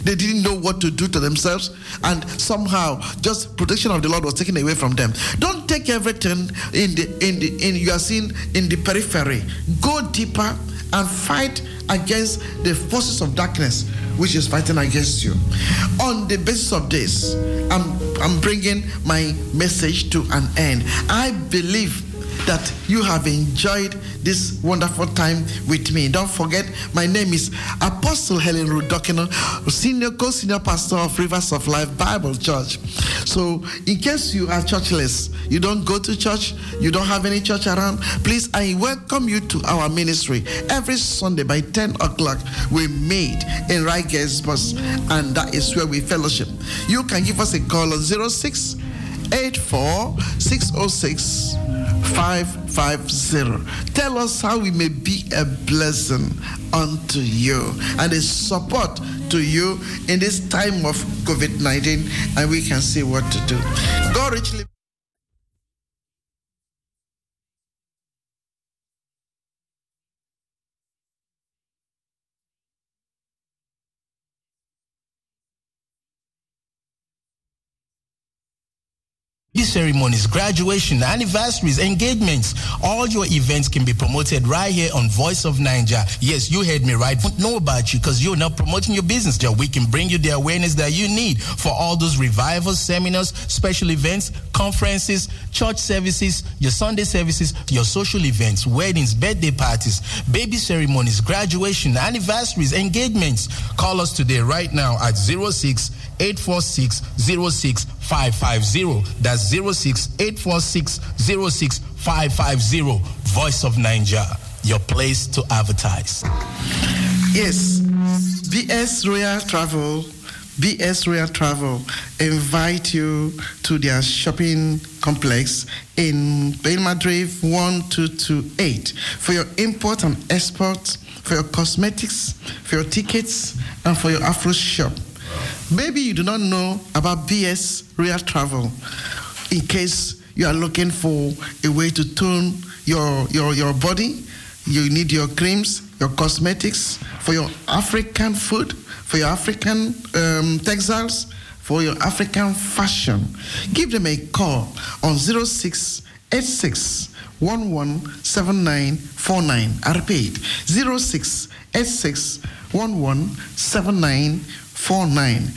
They didn't know what to do to themselves, and somehow just protection of the Lord was taken away from them. Don't take everything in the in the in you are seeing in the periphery. Go deeper and fight against the forces of darkness which is fighting against you. On the basis of this, I'm I'm bringing my message to an end. I believe that you have enjoyed this wonderful time with me. Don't forget, my name is Apostle Helen Rudokino, senior co-senior pastor of Rivers of Life Bible Church. So, in case you are churchless, you don't go to church, you don't have any church around, please, I welcome you to our ministry. Every Sunday by 10 o'clock, we meet in Riges Bus, and that is where we fellowship. You can give us a call on 06 84 606 550. Tell us how we may be a blessing unto you and a support to you in this time of COVID 19, and we can see what to do. God richly. These ceremonies, graduation, anniversaries, engagements, all your events can be promoted right here on Voice of Naija. Yes, you heard me right. Don't know about you because you're not promoting your business. Joe. We can bring you the awareness that you need for all those revivals, seminars, special events, conferences, church services, your Sunday services, your social events, weddings, birthday parties, baby ceremonies, graduation, anniversaries, engagements. Call us today right now at 06 846 06550. That's 06 846 06550. Voice of Naija, your place to advertise. Yes, BS Royal Travel, BS Royal Travel invite you to their shopping complex in Bijlmerdreef 1228 for your import and export, for your cosmetics, for your tickets, and for your Afro shop. Maybe you do not know about BS Royal Travel in case you are looking for a way to tone your, your, your body. You need your creams, your cosmetics for your African food, for your African um, textiles, for your African fashion. Give them a call on 0686 117949. I repeat 0686 117949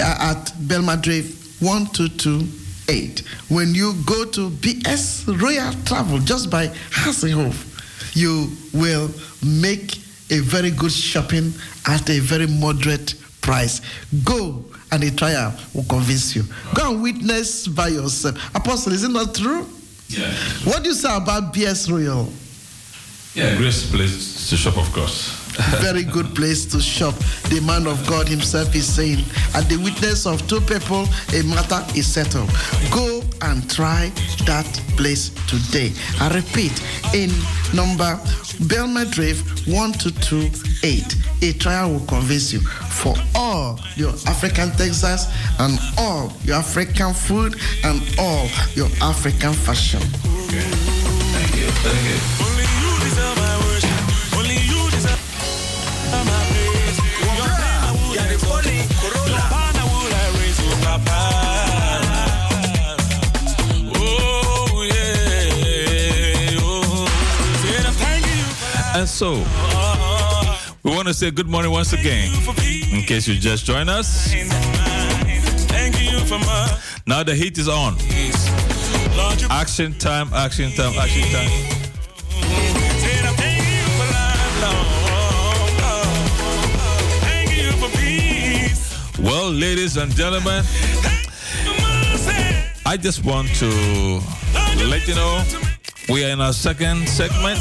at Bijlmerdreef 122 8. When you go to BS Royal Travel just by Hasselhoff, you will make a very good shopping at a very moderate price. Go and a trial will convince you. Go and witness by yourself. Apostle, is it not true? Yeah. What do you say about BS Royal? Yeah, great place to shop, of course. Very good place to shop. The man of God himself is saying, at the witness of two people, a matter is settled. Go and try that place today. I repeat, in number Bijlmerdreef 1228, a trial will convince you for all your African Texas and all your African food and all your African fashion. Thank you. Thank you. And so, we want to say good morning once again. In case you just joined us, now the heat is on. Action time, action time, action time. Well, ladies and gentlemen, I just want to let you know we are in our second segment.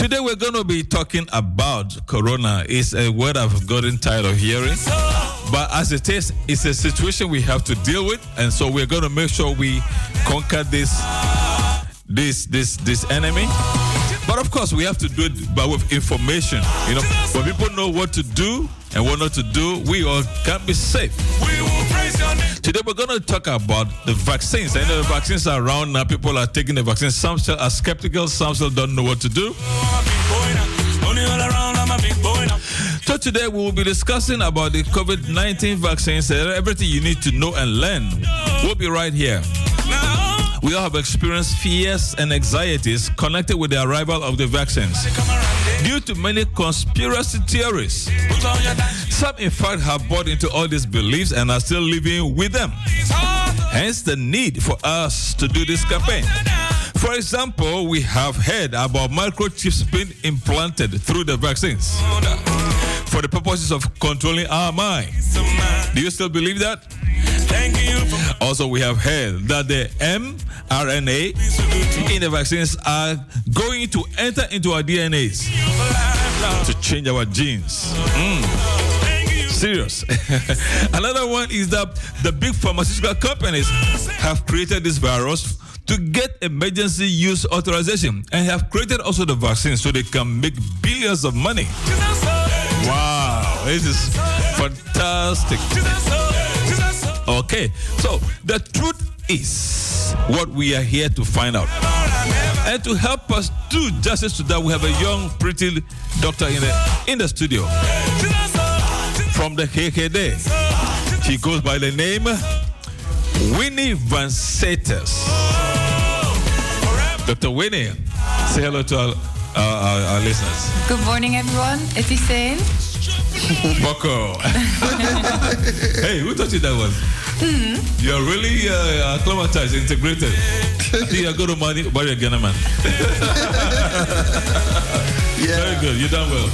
Today we're going to be talking about corona. It's a word I've gotten tired of hearing. But as it is, it's a situation we have to deal with, and so we're going to make sure we conquer this this this this enemy. But of course, we have to do it but with information. You know, when people know what to do and what not to do, we all can be safe. Today we're going to talk about the vaccines. I know the vaccines are around now. People are taking the vaccines. Some still are skeptical. Some still don't know what to do. So today we will be discussing about the COVID-19 vaccines and everything you need to know and learn. We'll be right here. We all have experienced fears and anxieties connected with the arrival of the vaccines due to many conspiracy theories. Some, in fact, have bought into all these beliefs and are still living with them. Hence, the need for us to do this campaign. For example, we have heard about microchips being implanted through the vaccines for the purposes of controlling our mind. Do you still believe that? Also, we have heard that the mRNA in the vaccines are going to enter into our DNAs to change our genes. Mm. Serious. Another one is that the big pharmaceutical companies have created this virus to get emergency use authorization and have created also the vaccine so they can make billions of money. Wow, this is fantastic. Okay, so the truth is what we are here to find out. And to help us do justice to that, we have a young, pretty doctor in the in the studio from the GGD. She goes by the name Winnie Van Seters. Dr. Winnie, say hello to our, our, our, our listeners. Good morning, everyone. It is Sane. Boko. hey, who taught you that one? You're really uh, acclimatized, integrated. I think you're going to marry, marry a Ghana man. Very good. You done well.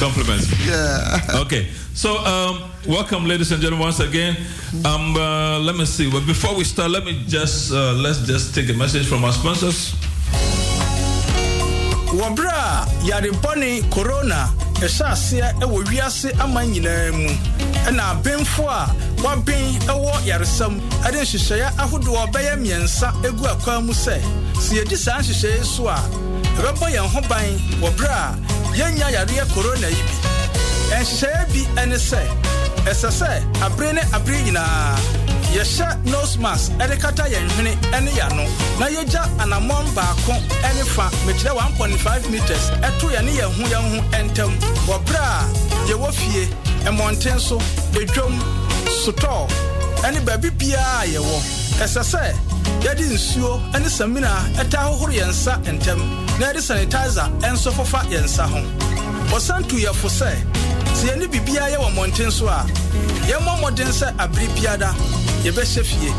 Compliments. Yeah. Okay. So, um, welcome, ladies and gentlemen, once again. Um, uh, let me see. But before we start, let me just uh, let's just take a message from our sponsors. Wɔ berɛ a yarebɔne corona ɛhyɛ aseɛ wɔ wiase ama nyinaa mu. Ɛna abenfo a wɔaben wɔ yaresɛm ɛde nhyehyɛeɛ ahodoɔ bɛyɛ mmiɛnsa egu akwan mu sɛ sɛ yɛdi saa nhyehyɛeɛ so a ɛbɛbɔ yɛn ho ban wɔ berɛ a yɛnya yareɛ corona yi bi. Nhyehyɛeɛ bi ɛne sɛ ɛsɛ sɛ abere ne abere nyinaa yɛhyɛ nose mask ɛde kata yɛn hwene ɛne yɛano na yɛgya anammɔn baako ɛne fa mekyerɛ 1.5 meters ɛto yɛne yɛn ho yɛn ho ɛntɛm. Wɔ berɛ a yɛwɔ fie mmɔnten so edwom sotɔɔ ɛne baabi biara a yɛwɔ. Ɛsɛ sɛ yɛde nsuo ɛne samina ɛta ahohoro yɛn nsa ntɛm na yɛde sanitizer ɛnso fofa yɛn nsa ho. Wɔsan tu yɛfo sɛ sɛ yɛne biribiara yɛ wɔ mmɔnten so a yɛmmɔ mmɔden sɛ abere biada yɛbɛhyɛ fie.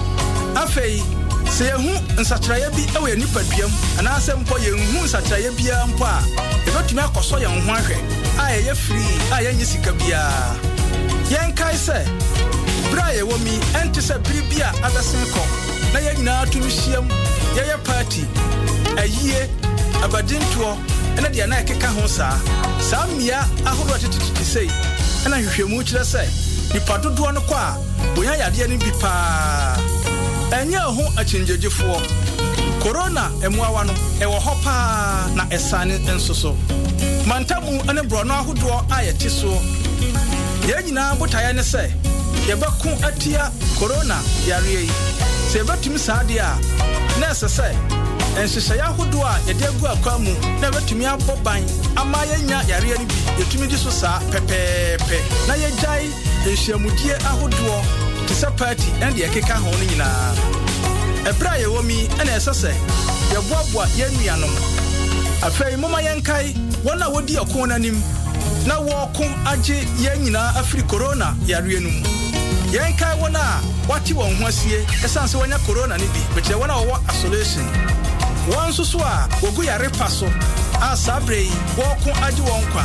Afei sɛ yɛhu nsakyerɛeɛ bi wɔ yɛn nipaduam anaasɛ mpo yɛnhu nsakyerɛeɛ biara mpo a yɛbɛtumi akɔsɔ yɛn ho ahwɛ a yɛyɛ firii a yɛnyɛ sika biara. Yɛnkae sɛ berɛ a yɛwɔ mi ɛnte sɛ bere a abɛsen kɔ na yɛn nyinaa to no hyiam yɛyɛ party. Ayie abadintoɔ ɛne deɛ na ɛkeka ho saa. Saa mmea ahodoɔ tetetete sei ɛna hwehwɛmu kyerɛ sɛ nipa dodoɔ no kɔ a bonya yadeɛ no bi paa. Ɛnyɛ ho akyingyegyefoɔ korona mmoawa no ɛwɔ hɔ paa na ɛsane nso so. Mantamu ne borɔno ahodoɔ a yɛte soɔ yɛn nyinaa botaeɛ ne sɛ yɛbɛko atia korona yareɛ yi. Sɛ yɛbɛtumi saa deɛ a na ɛsɛ sɛ nhyehyɛeɛ ahodoɔ a yɛde agu akwa mu na yɛbɛtumi abɔ ban ama yɛnya yareɛ no bi. Yɛtumi di so saa pɛpɛɛpɛ. Na yɛgyae nhyiamudie ahodoɔ te sɛ party ɛne deɛ ɛkeka ho no nyinaa. Ɛberɛ a yɛwɔ mi ɛna ɛsɛ sɛ yɛboaboa yɛn nuanom. Afei momma yɛnkae wɔn a wɔdi ɔko no anim na wɔreko agye yɛn nyinaa afiri korona yareɛ no mu. Yɛnkae wɔn a wɔate wɔn ho asie ɛsiane sɛ wɔanya korona no bi. Mekyerɛ wɔn a wɔwɔ isolation wɔn nso so a wɔgu yare pa so. A saa berɛ yi wɔreko agye wɔn kwa.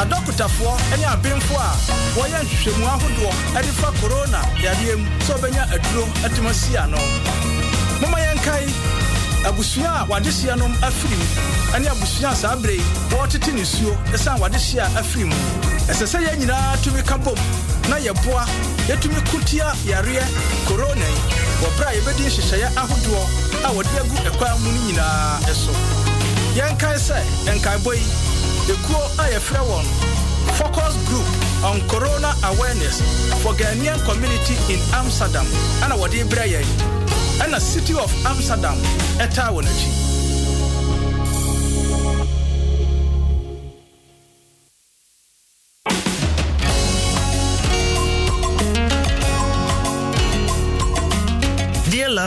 Adɔkotafoɔ ne abenfo a wɔyɛ nhwehwɛmu ahodoɔ de fa korona yareɛ mu sɛ wɔbɛnya aduro atumi asi ano. Momma yɛnkae abusua a wadehyia no afiri mu ɛne abusua a saa berɛ yi wɔretete ne suo ɛsiane wadehyia a afiri mu. Ɛsɛ sɛ yɛn nyinaa tumi ka bom na yɛboa yɛtumi kotia yareɛ korona yi wɔ berɛ a yɛbɛdi nhyehyɛeɛ ahodoɔ a wɔde agu ɛkwan mu no nyinaa ɛso yɛnkae sɛ ɛnkaebɔ yi ekuo a yɛfrɛ wɔn focus group on corona awareness for ghanaian community in amsterdam ana wɔde brɛ yɛn. Ɛna city of amsterdam ɛtaa wɔn akyi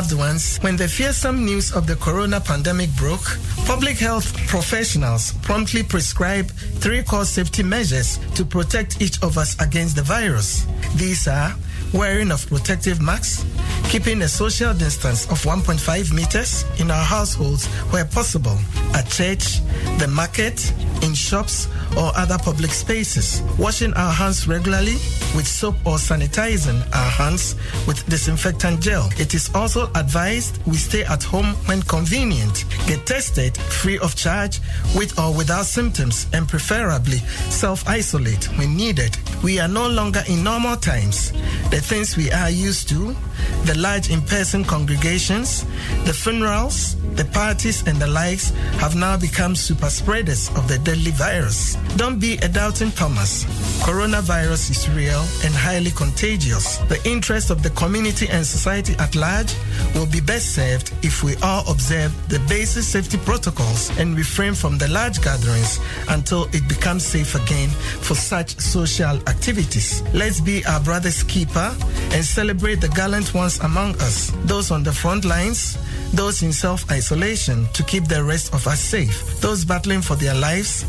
loved ones, when the fearsome news of the corona pandemic broke, public health professionals promptly prescribed three core safety measures to protect each of us against the virus. These are wearing of protective masks, keeping a social distance of 1.5 meters in our households where possible, at church, the market, in shops, or other public spaces, washing our hands regularly with soap or sanitizing our hands with disinfectant gel. It is also advised we stay at home when convenient, get tested free of charge with or without symptoms, and preferably self isolate when needed. We are no longer in normal times. The things we are used to, the large in person congregations, the funerals, the parties, and the likes, have now become super spreaders of the deadly virus. Don't be a doubting Thomas. Coronavirus is real and highly contagious. The interest of the community and society at large will be best served if we all observe the basic safety protocols and refrain from the large gatherings until it becomes safe again for such social activities. Let's be our brother's keeper and celebrate the gallant ones among us, those on the front lines, those in self isolation to keep the rest of us safe, those battling for their lives,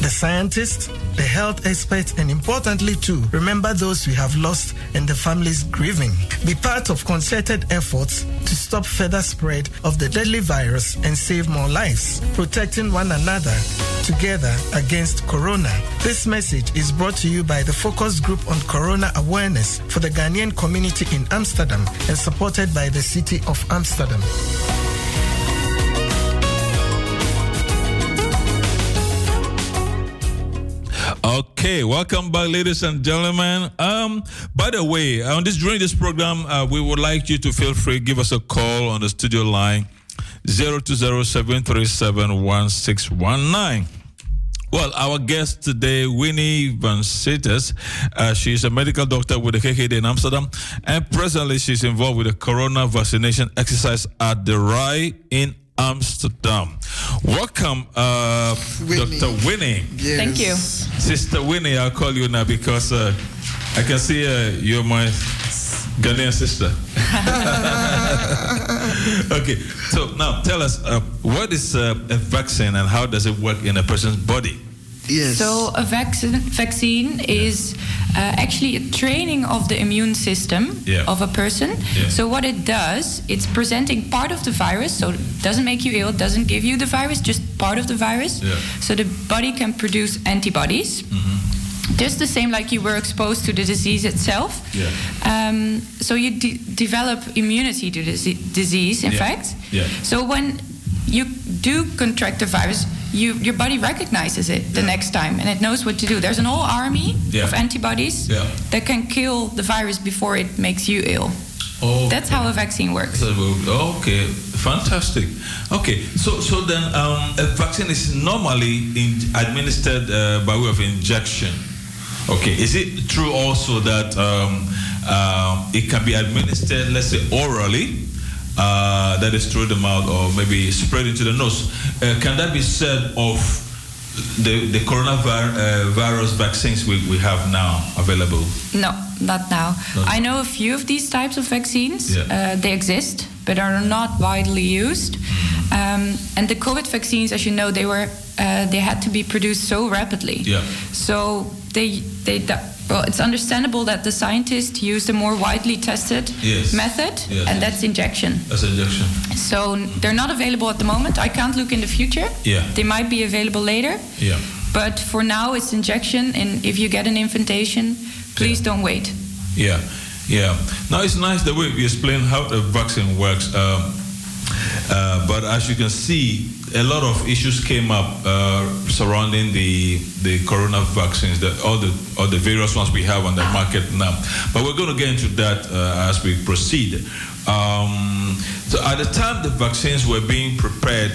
the scientists, the health experts, and importantly, too, remember those we have lost and the families grieving. Be part of concerted efforts to stop further spread of the deadly virus and save more lives, protecting one another together against corona. This message is brought to you by the Focus Group on Corona Awareness for the Ghanaian community in Amsterdam and supported by the City of Amsterdam. Okay, welcome back, ladies and gentlemen. Um, by the way, on this during this program, uh, we would like you to feel free give us a call on the studio line 0207371619. Well, our guest today, Winnie Van Sitters, uh, she's a medical doctor with the GGD in Amsterdam, and presently she's involved with the corona vaccination exercise at the RAI in Amsterdam. Welcome, uh, Winnie. Dr. Winnie. Yes. Thank you. Sister Winnie, I'll call you now because uh, I can see uh, you're my Ghanaian sister. okay, so now tell us uh, what is uh, a vaccine and how does it work in a person's body? Yes. So a vaccine vaccine is uh, actually a training of the immune system Yeah. of a person. Yeah. So what it does, it's presenting part of the virus. So it doesn't make you ill, doesn't give you the virus, just part of the virus. Yeah. So the body can produce antibodies. Just the same like you were exposed to the disease itself. Yeah. Um, so you de- develop immunity to the dise- disease, in Yeah. fact. Yeah. So when you do contract the virus, you, your body recognizes it the next time and it knows what to do. There's an whole army Yeah. of antibodies Yeah. that can kill the virus before it makes you ill. Oh, That's how a vaccine works. Okay, fantastic. Okay, so so then um, a vaccine is normally in, administered uh, by way of injection. Okay, is it true also that um, um, it can be administered, let's say, orally? Uh, that is through the mouth or maybe spread into the nose. Uh, can that be said of the, the coronavirus vaccines we, we have now available? No, not now. No. I know a few of these types of vaccines. Yeah. Uh, they exist, but are not widely used. Mm-hmm. Um, and the COVID vaccines, as you know, they were uh, they had to be produced so rapidly. Yeah. So they they well, it's understandable that the scientists used a more widely tested Yes. method, Yes. and that's injection. As injection. So they're not available at the moment. I can't look in the future. Yeah. They might be available later. Yeah. But for now, it's injection, and if you get an invitation, please don't wait. Yeah, yeah. Now it's nice the way you explain how the vaccine works. Um, Uh, but as you can see, a lot of issues came up uh, surrounding the the corona vaccines, the, all the all the various ones we have on the market now. But we're going to get into that uh, as we proceed. Um, so at the time the vaccines were being prepared,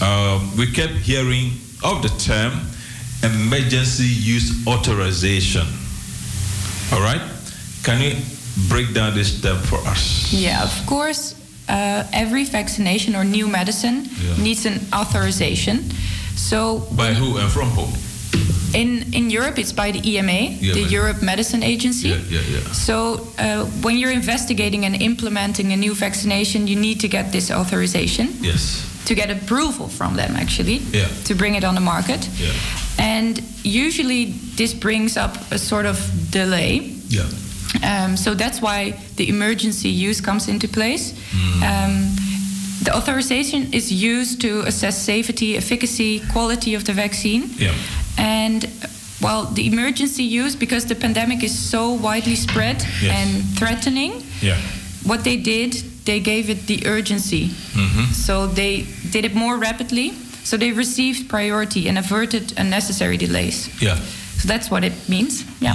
um, we kept hearing of the term emergency use authorization. All right, can you break down this term for us? Yeah, of course. Uh, every vaccination or new medicine Yeah. needs an authorization. So By who and from who? in in Europe, it's by the EMA, the Europe Medicine Agency. Yeah, yeah, yeah. So uh, when you're investigating and implementing a new vaccination, you need to get this authorization Yes. to get approval from them, actually, Yeah. to bring it on the market. Yeah. And usually, this brings up a sort of delay. Yeah. Um, so that's why the emergency use comes into place. Mm. Um, the authorization is used to assess safety, efficacy, quality of the vaccine. Yeah. And well, the emergency use, because the pandemic is so widely spread Yes. and threatening, Yeah. what they did, they gave it the urgency. Mm-hmm. So they did it more rapidly. So they received priority and averted unnecessary delays. Yeah. So that's what it means. Yeah.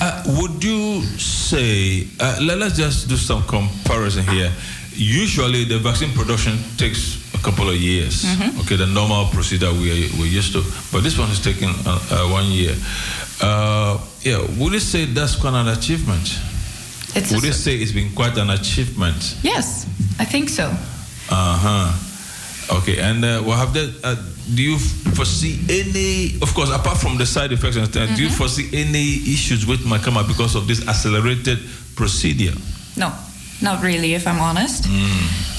Uh, would you say, uh, let, us just do some comparison here. Usually, the vaccine production takes a couple of years. Mhm. Okay, the normal procedure we are, we're used to. But this one is taking uh, uh, one year. Uh, yeah, would you say that's quite an achievement? It's would you say it's been quite an achievement? Yes, I think so. Uh huh. Okay, and uh, well, have that? Uh, do you foresee any? Of course, apart from the side effects and stuff, do you Mhm. foresee any issues with come up because of this accelerated procedure? No, not really, if I'm honest.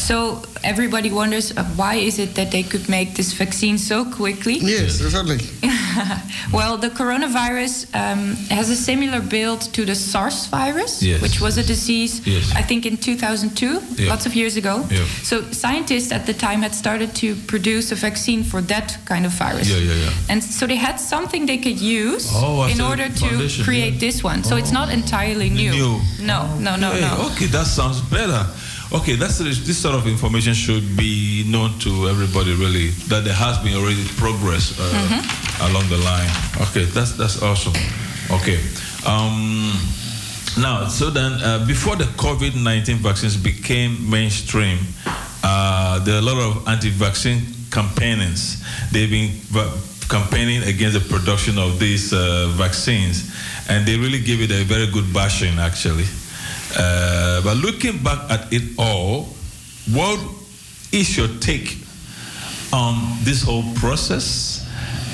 So everybody wonders uh, why is it that they could make this vaccine so quickly? Yes, exactly. well, the coronavirus um, has a similar build to the SARS virus, Yes, which was a disease, Yes. I think, in 2002, Yeah. lots of years ago. Yeah. So scientists at the time had started to produce a vaccine for that kind of virus. Yeah, yeah, yeah. And so they had something they could use Oh, in order to create yeah. this one. So it's not entirely new. New. No, no, no, Hey, no. Okay, that sounds better. Okay, that's this sort of information should be known to everybody. Really, that there has been already progress uh, Mm-hmm. along the line. Okay, that's that's awesome. Okay, um, now so then uh, before the COVID nineteen vaccines became mainstream, uh, there are a lot of anti-vaccine campaigners. They've been campaigning against the production of these uh, vaccines, and they really give it a very good bashing actually. Uh, but looking back at it all, what is your take on this whole process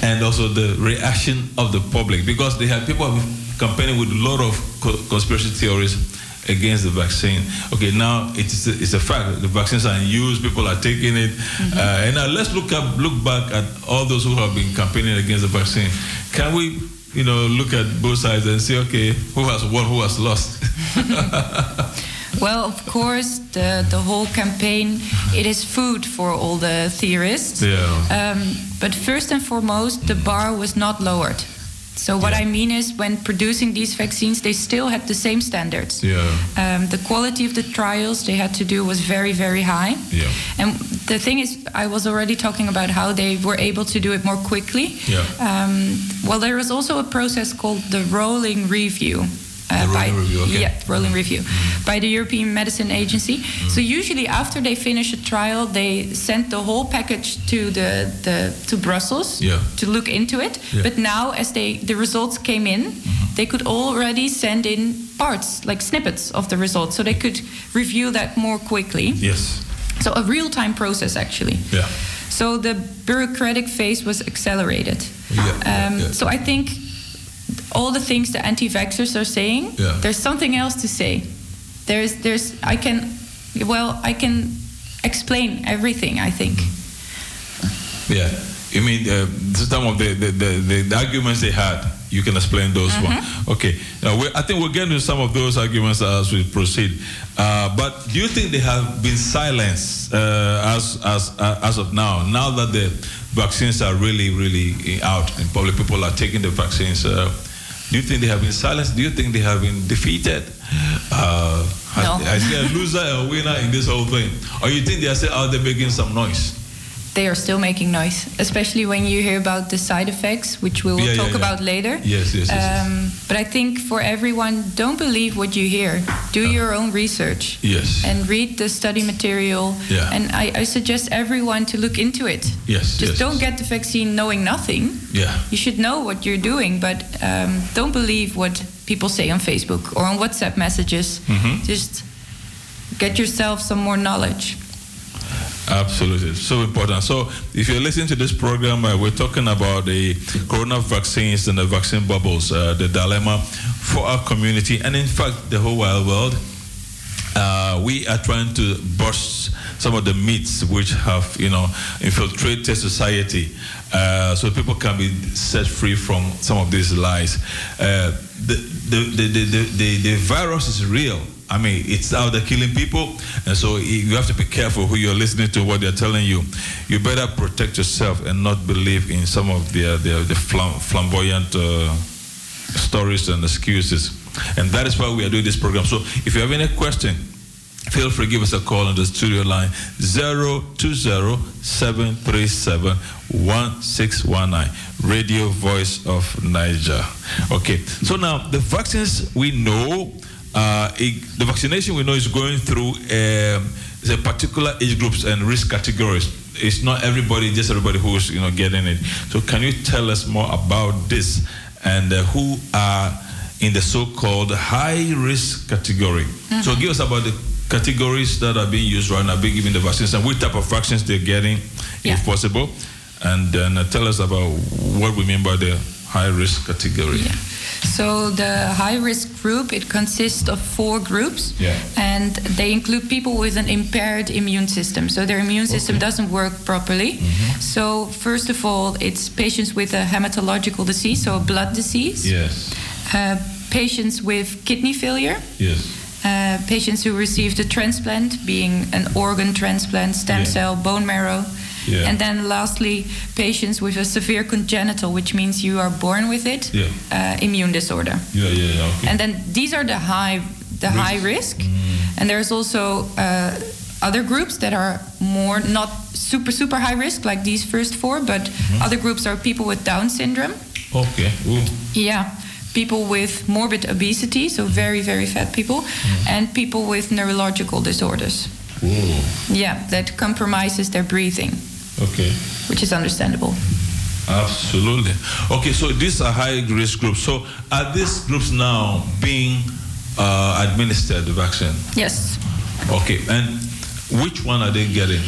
and also the reaction of the public? Because they have people campaigning with a lot of co- conspiracy theories against the vaccine. Okay, now it is a, it's a fact. The vaccines are in use. People are taking it. Uh, and now let's look up, look back at all those who have been campaigning against the vaccine. Can we, you know, look at both sides and say, okay, who has won, who has lost? Well, of course, the, the whole campaign, it is food for all the theorists. Yeah. Um, but first and foremost, the bar was not lowered. So what I mean is, when producing these vaccines, they still had the same standards. Yeah. Um, the quality of the trials they had to do was very, very high. Yeah. And the thing is, I was already talking about how they were able to do it more quickly. Yeah. Um, well, there was also a process called the rolling review. Uh, by, review, okay. Mm-hmm. Yeah, rolling review by the European Medicine Agency. So usually after they finish a trial, they send the whole package to the, the to Brussels Yeah. to look into it. Yeah. But now, as they the results came in, they could already send in parts like snippets of the results, so they could review that more quickly. Yes. So a real time process actually. Yeah. So the bureaucratic phase was accelerated. Yeah, Um, yeah. So I think all the things the anti-vaxxers are saying, Yeah. there's something else to say. There's, there's, I can, well, I can explain everything. I think. Yeah. You mean uh, some of the, the, the, the arguments they had? You can explain those Mm-hmm. ones. Okay. Now, we, I think we'll get into some of those arguments as we proceed. Uh, but do you think they have been silenced uh, as, as, uh, as of now? Now that the vaccines are really, really out in public, people are taking the vaccines. Do you think they have been silenced? Do you think they have been defeated? Uh, No. I see a loser and a winner in this whole thing. Or you think they are still out there making some noise? They are still making noise, especially when you hear about the side effects, which we will Yeah, yeah, talk yeah. about later. Yes, yes, yes, yes. Um, but I think for everyone, don't believe what you hear. Do your own research. Yes. And read the study material. Yeah. And I, I suggest everyone to look into it. Yes, Just yes, don't get the vaccine knowing nothing. Yeah. You should know what you're doing, but um, don't believe what people say on Facebook or on WhatsApp messages. Mhm. Just get yourself some more knowledge. Absolutely, so important. So, if you're listening to this program, uh, we're talking about the corona vaccines and the vaccine bubbles, uh, the dilemma for our community, and in fact, the whole wide world. Uh, we are trying to burst some of the myths which have, you know, infiltrated society, uh, so people can be set free from some of these lies. Uh, the, the, the, the, the, the virus is real. I mean, it's out there killing people, and so you have to be careful who you're listening to, what they're telling you. You better protect yourself and not believe in some of their, their the flamboyant uh, stories and excuses. And that is why we are doing this program. So if you have any question, feel free to give us a call on the studio line 020-737-1619 radio voice of Naija okay so now the vaccines we know uh, it- the vaccination we know is going through um, the particular age groups and risk categories. It's not everybody just everybody who's you know getting it. So can you tell us more about this and uh, who are in the so-called high risk category? So give us about the categories that are being used right now, being given the vaccines, and what type of vaccines they're getting, if possible, and then uh, tell us about what we mean by the high risk category. So the high risk group it consists of four groups, Yeah. and they include people with an impaired immune system. So their immune system doesn't work properly. So first of all, it's patients with a hematological disease, so a blood disease. Yes. Uh, patients with kidney failure. Yes. Uh, patients who received a transplant, being an organ transplant, stem Yeah. cell, bone marrow. Yeah. And then lastly, patients with a severe congenital, which means you are born with it, Yeah. uh, immune disorder. Yeah, yeah, yeah. Okay. And then these are the high, the Risk. high risk. And there's also uh, other groups that are more not super super high risk, like these first four, but other groups are people with Down syndrome. Okay. Ooh. Yeah. People with morbid obesity, so very, very fat people, and people with neurological disorders. Ooh. Yeah, that compromises their breathing, Okay. which is understandable. Absolutely. Okay, so these are high risk groups. So are these groups now being uh, administered the vaccine? Yes, Okay, and which one are they getting?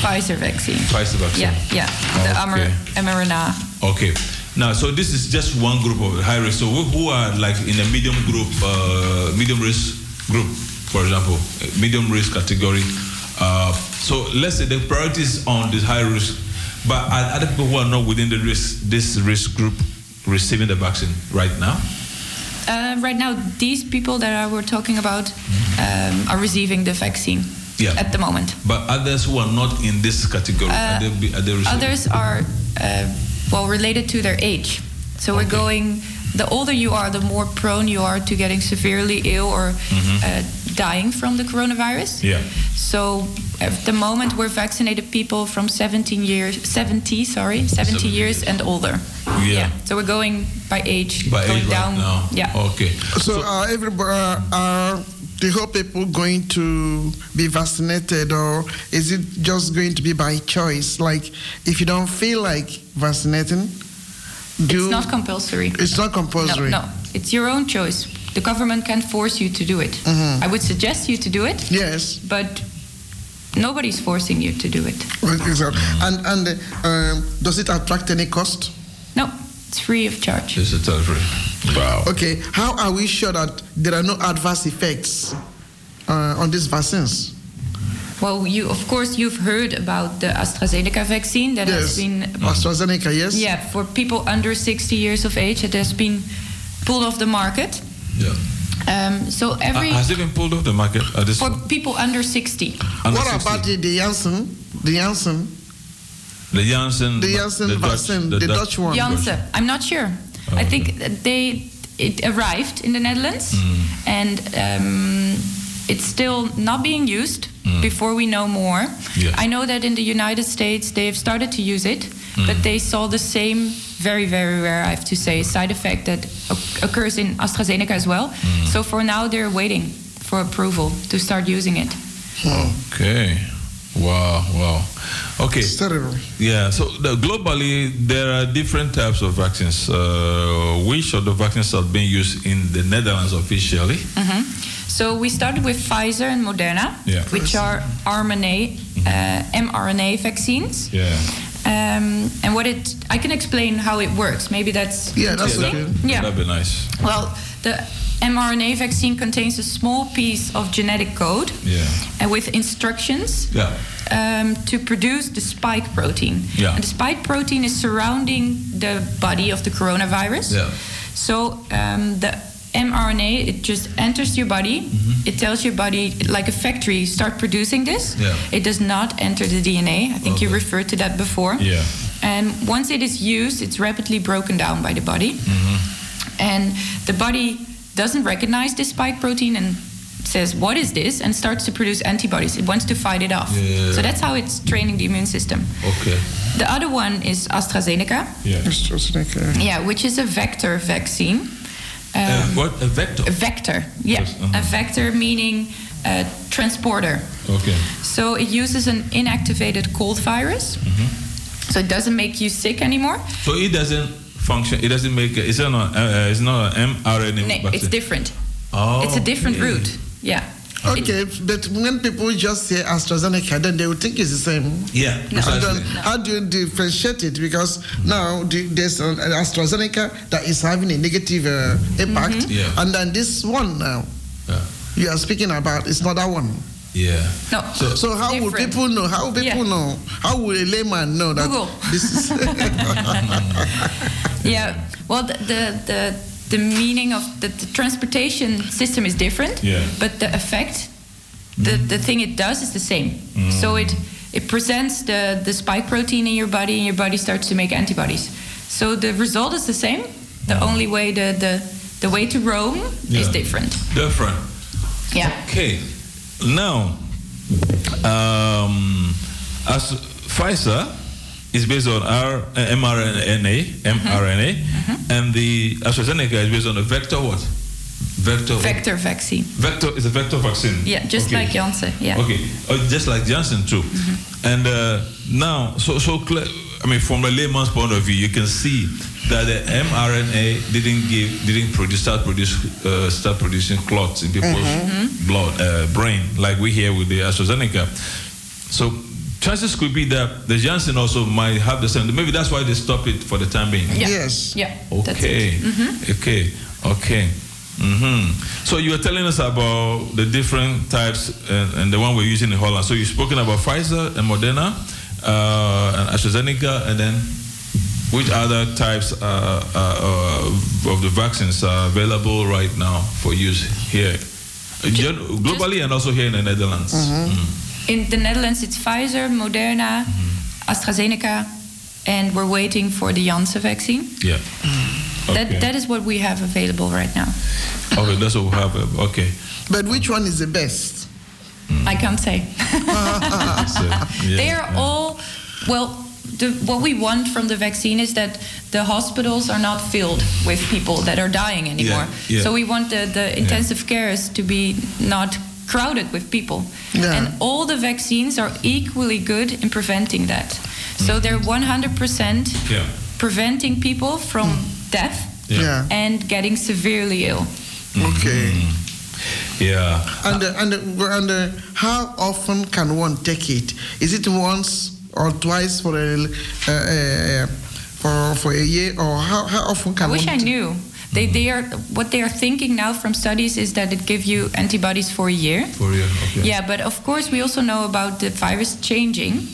Pfizer vaccine. Pfizer vaccine. Yeah, yeah, the Okay. mR- mRNA. Okay. Now, so this is just one group of high risk. So who, who are like in a medium group, uh, medium risk group, for example, medium risk category. Uh, so let's say the priority is on this high risk, but are other people who are not within the risk, this risk group receiving the vaccine right now? Uh, right now, these people that I were talking about um, are receiving the vaccine Yeah. at the moment. But others who are not in this category, are they, be- are they? Others are uh, well related to their age. So we're going. The older you are, the more prone you are to getting severely ill or uh, dying from the coronavirus. Yeah. So at the moment, we're vaccinated people from 17 years, 70, sorry, 70, 70 years and older. Yeah. So we're going by age, By going age right down. now. Yeah. Okay. So, are everybody uh, are the whole people going to be vaccinated, or is it just going to be by choice? Like, if you don't feel like vaccinating, do It's not compulsory. it's not compulsory. No, no, it's your own choice. The government can't force you to do it. Mhm. I would suggest you to do it. Yes. But nobody's forcing you to do it. Well, exactly. And and um, does it attract any cost? No, it's free of charge. It's a free. Wow. Okay. How are we sure that there are no adverse effects uh, on these vaccines? Well, you of course you've heard about the AstraZeneca vaccine that Yes. has been AstraZeneca, yes. yeah for people under 60 years of age. It has been pulled off the market. Yeah. Um, so every Uh, has it been pulled off the market at this for people under 60. Under what 60? about the, the Janssen? The Janssen, The Janssen, the Janssen Dutch- vaccine, the, Dutch, one. Janssen. I'm not sure. I think that they it arrived in the Netherlands, and um, it's still not being used Mm. before we know more. Yeah. I know that in the United States they have started to use it, Mm. but they saw the same very, very rare, I have to say, side effect that occurs in AstraZeneca as well. Mm. So for now, they're waiting for approval to start using it. Okay. Wow, wow. Okay. It's terrible. Yeah, so the, globally, there are different types of vaccines. Uh, which of the vaccines are being used in the Netherlands officially? Mhm. So we started with Pfizer and Moderna, Yeah. which are RNA, uh, mRNA vaccines. Yeah. Um, and what it, I can explain how it works. Maybe that's Yeah, that's interesting. okay. Yeah. That'd be nice. Well, the mRNA vaccine contains a small piece of genetic code Yeah. and with instructions Yeah. um, to produce the spike protein. Yeah. And the spike protein is surrounding the body of the coronavirus. Yeah. So um, the mRNA it just enters your body. Mm-hmm. It tells your body like a factory start producing this. Yeah. It does not enter the DNA. I think you referred to that before. Yeah. And once it is used, it's rapidly broken down by the body. Mm-hmm. And the body doesn't recognize this spike protein and says, What is this? and starts to produce antibodies. It wants to fight it off. Yeah. So that's how it's training the immune system. Okay. The other one is AstraZeneca. Yeah. AstraZeneca. Yeah, which is a vector vaccine. Um, Uh, what? A vector? a vector, yeah. Yes, uh-huh. A vector meaning a transporter. Okay. So it uses an inactivated cold virus. Mm-hmm. So it doesn't make you sick anymore. So it doesn't function. It doesn't make. It's not. Uh, it's not an mRNA No, it's different. Oh, it's a different okay. route. Yeah. Okay, but when people just say AstraZeneca, then they will think it's the same. Yeah, And precisely. then how do you differentiate it? Because now there's an AstraZeneca that is having a negative uh, impact, Mhm. Yeah. and then this one now Yeah. you are speaking about is not that one. Yeah. No. So, so how will people know? How will people Yeah. know? How will a layman know that Google. this is? yeah. Well, the the the, the meaning of the, the transportation system is different. Yeah. But the effect, the the thing it does is the same. Mm. So it it presents the the spike protein in your body, and your body starts to make antibodies. So the result is the same. The only way the the the way to Rome is Mm. Different. Different. Yeah. Okay. Now, um, as Pfizer is based on R, uh, mRNA, mRNA, and the AstraZeneca is based on a vector what? Vector. Vector vaccine. Vector is a vector vaccine. Yeah, just Okay. like Janssen. Yeah. Okay, oh, just like Johnson too. And uh, now, so so clear. I mean, from a layman's point of view, you can see that the mRNA didn't give, didn't produce, start produce, uh, start producing clots in people's blood, uh, brain, like we hear with the AstraZeneca. So chances could be that the Janssen also might have the same. Maybe that's why they stop it for the time being. Yeah. Yes. Yeah. Okay. it. Mhm. Okay. Okay. hmm So you were telling us about the different types and, and the one we're using in Holland. So you've spoken about Pfizer and Moderna uh, and AstraZeneca, and then which other types uh, uh, uh, of the vaccines are available right now for use here, Uh, gen- globally and also here in the Netherlands? Mm. In the Netherlands, it's Pfizer, Moderna, AstraZeneca, and we're waiting for the Janssen vaccine. Yeah. Okay. That that is what we have available right now. okay, that's what we have. uh, Okay. But which one is the best? I can't say. So, yeah, they are yeah. all well. The, what we want from the vaccine is that the hospitals are not filled with people that are dying anymore. yeah. So we want the, the intensive cares to be not crowded with people. Yeah. And all the vaccines are equally good in preventing that. So they're 100% Yeah. preventing people from death Yeah. Yeah. and getting severely ill. Okay. Yeah. And uh, and uh, and uh, how often can one take it? Is it once or twice for a uh, uh, for for a year, or how, how often can I can wish one? I knew. They, they are what they are thinking now from studies is that it gives you antibodies for a year. For you. Okay. Yeah, but of course we also know about the virus changing,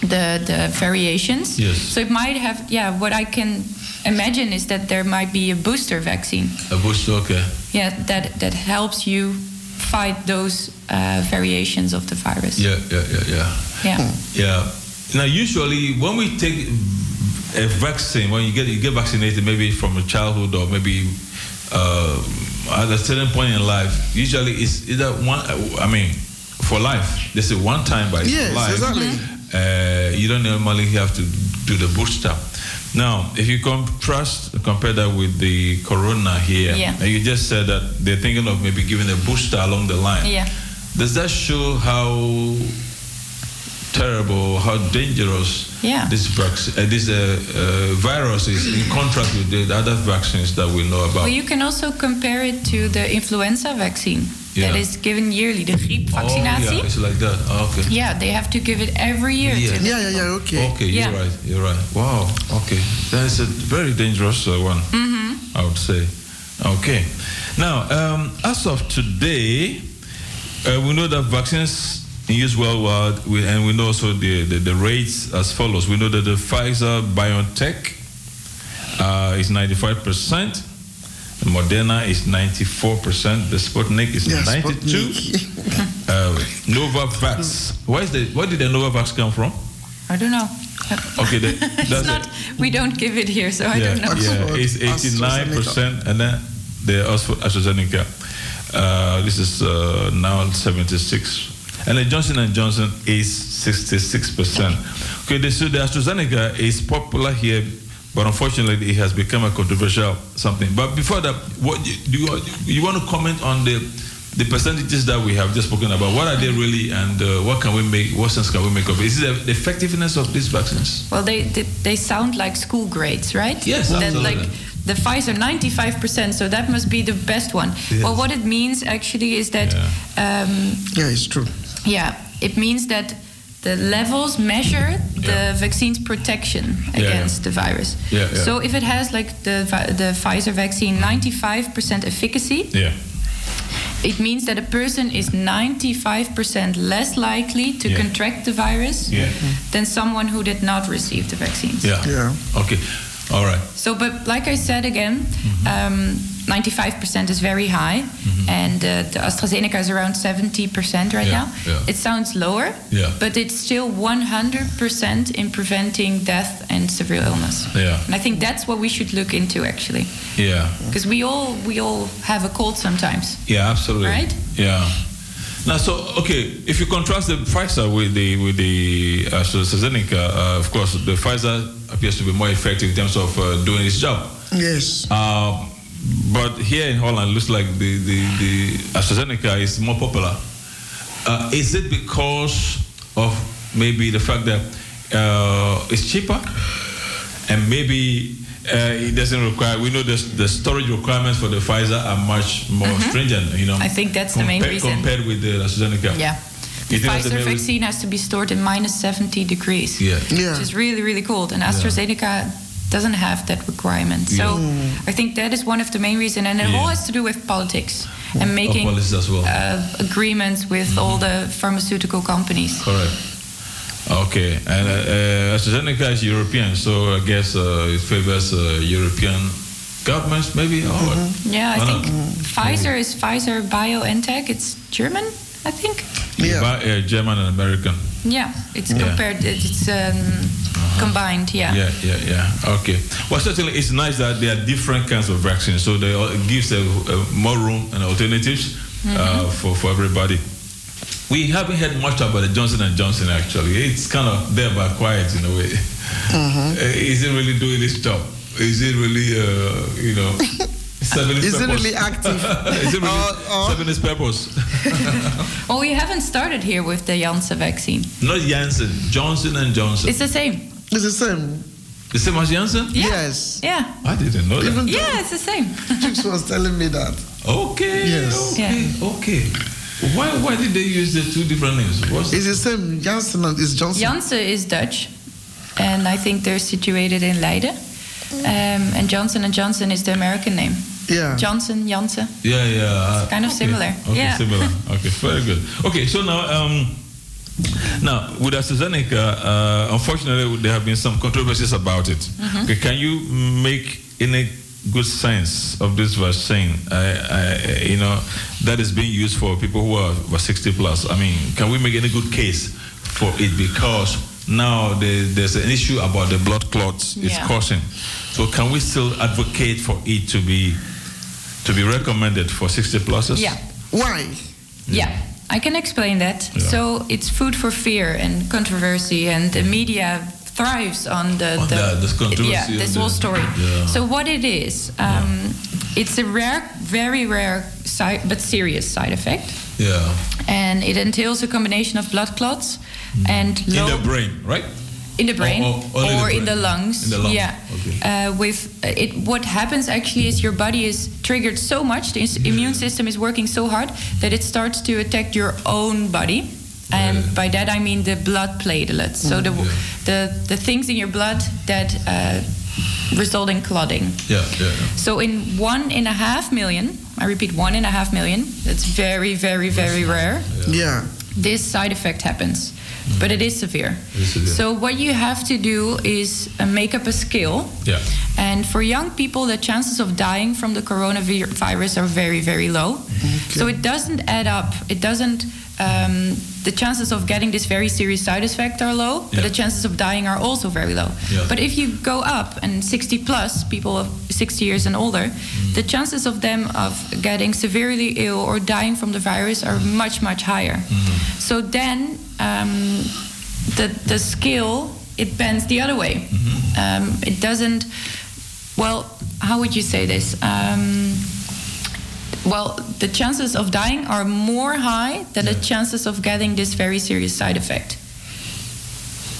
the the variations. Yes. So it might have. Yeah, what I can imagine is that there might be a booster vaccine. A booster. Okay. Yeah, that that helps you fight those uh, variations of the virus. Yeah, yeah, yeah, yeah. Yeah. Yeah. Now, usually, when we take a vaccine, when you get you get vaccinated, maybe from a childhood or maybe uh, at a certain point in life, usually it's either one. I mean, for life, they say one time by Yes, life. exactly. Uh, you don't normally have to do the booster. Now, if you contrast, compare that with the corona here, Yeah. and you just said that they're thinking of maybe giving a booster along the line. Yeah. Does that show how terrible, how dangerous Yeah. this vac- uh, this uh, uh, virus is in contrast with the other vaccines that we know about? Well, you can also compare it to the influenza vaccine that Yeah. is given yearly, the oh, yeah, it's like that. Oh, okay. yeah, they have to give it every year. Yeah. to Yeah, yeah, yeah, okay. Okay, you're Yeah. right. You're right. Wow. Okay, that is a very dangerous uh, one. Mhm. I would say. Okay. Now, um, as of today, uh, we know that vaccines in use worldwide, we, and we know also the, the, the rates as follows. We know that the Pfizer BioNTech uh, is 95%, the Moderna is 94%, the Sputnik is Yeah, 92 uh, Novavax. Where, is the, where did the Novavax come from? I don't know. Okay, the, it's that's not. We don't give it here, so I don't know. Yeah, it's 89%, and then the Oxford AstraZeneca. Uh, this is uh, now 76, and the Johnson and Johnson is 66%. Okay, the, so the AstraZeneca is popular here, but unfortunately, it has become a controversial something. But before that, what do you you want to comment on the the percentages that we have just spoken about? What are they really, and uh, what can we make? What sense can we make of it? Is it the effectiveness of these vaccines? Well, they, they they sound like school grades, right? Yes, That absolutely. like the Pfizer 95%, so that must be the best one. Yes. Well, what it means actually is that, um, Yeah, it's true. Yeah, it means that the levels measure the vaccine's protection Yeah, yeah. against the virus. Yeah, yeah. So if it has like the the Pfizer vaccine 95% efficacy, Yeah. it means that a person is 95% less likely to Yeah. contract the virus Yeah. than someone who did not receive the vaccines. Yeah. Yeah. Okay. All right. So, but like I said again, um, 95% is very high, and uh, the AstraZeneca is around 70% right Yeah, now. yeah. It sounds lower, Yeah. but it's still 100% in preventing death and severe illness. Yeah. And I think that's what we should look into actually, Yeah. because we all we all have a cold sometimes. Yeah, absolutely. Right? Yeah. Now, so okay, if you contrast the Pfizer with the with the AstraZeneca, uh, of course, the Pfizer appears to be more effective in terms of uh, doing its job. Yes. Um, but here in Holland, it looks like the, the, the AstraZeneca is more popular. Uh, is it because of maybe the fact that uh, it's cheaper and maybe uh, it doesn't require? We know the, the storage requirements for the Pfizer are much more Mhm. stringent. You know, I think that's the main compa- reason. compared with the AstraZeneca. Yeah. The You think that's the Pfizer vaccine has to be stored in minus 70 degrees, Yeah. Yeah. which is really, really cold. And AstraZeneca doesn't have that requirement. So Yeah. I think that is one of the main reasons. And it Yeah. all has to do with politics and making well. uh, agreements with all the pharmaceutical companies. Correct. Okay, and uh, AstraZeneca is European, so I guess uh, it favors uh, European governments, maybe. Or what? Yeah, I think? Pfizer is Pfizer BioNTech. It's German, I think. Yeah. Ba- uh, German and American. Yeah, it's Yeah. compared. It's um, combined. Yeah. Yeah, yeah, yeah. Okay. Well, certainly it's nice that there are different kinds of vaccines, so they all- it gives a, a more room and alternatives uh, for for everybody. We haven't heard much about the Johnson and Johnson. Actually, it's kind of there but quiet in a way. Uh, is it really doing its job? Is it really, uh, you know? Serving its Is it really active? is it really Or- or- serving its purpose? Well, we haven't started here with the Janssen vaccine. Not Janssen, Johnson and Johnson. It's the same. It's the same. the same as Janssen? Yeah. Yes. Yeah. I didn't know that. Yeah, it's the same. Chicks was telling me that. Okay. Yes. Okay. Okay. Why why did they use the two different names? What's It's the same. Janssen and it's Johnson. Janssen is Dutch, and I think they're situated in Leiden. Um, and Johnson and Johnson is the American name. Yeah. Johnson, Janssen. yeah, yeah. It's kind of okay. similar. Okay, Yeah. similar. Okay, very good. Okay, so now um now with AstraZeneca, uh, unfortunately there have been some controversies about it. Mm-hmm. Okay, can you make any good sense of this vaccine? I, I, you know, that is being used for people who are, were 60 plus. I mean, can we make any good case for it because now there, there's an issue about the blood clots it's Yeah. causing. So can we still advocate for it to be to be recommended for 60 pluses? Yeah. Why? Yeah, I can explain that. So it's food for fear and controversy, and the media thrives on the, On the that, this controversy yeah this the- whole story. Yeah. So what it is, um, it's a rare, very rare, side, but serious side effect, Yeah. and it entails a combination of blood clots and In the brain, right? In the brain Or- or only the or in brain? the lungs. In the lungs, Yeah. okay. Uh, with uh, it, what happens actually is your body is triggered so much, the is- immune system is working so hard that it starts to attack your own body. And by that I mean the blood platelets. So the, the the things in your blood that uh, result in clotting. Yeah, yeah. yeah. So in one and a half million, I repeat, one and a half million. That's very, very, very rare. Yeah. This side effect happens, but it is severe. It is severe. So what you have to do is uh, make up a skill. Yeah. And for young people, the chances of dying from the coronavirus are very, very low. So it doesn't add up. It doesn't. Um, the chances of getting this very serious side effect are low, but the chances of dying are also very low. Yeah. But if you go up and 60 plus people of 60 years and older, the chances of them of getting severely ill or dying from the virus are much much higher. So then um, the the skill it bends the other way. Um, it doesn't. Well, how would you say this? Um, well, the chances of dying are more high than the chances of getting this very serious side effect.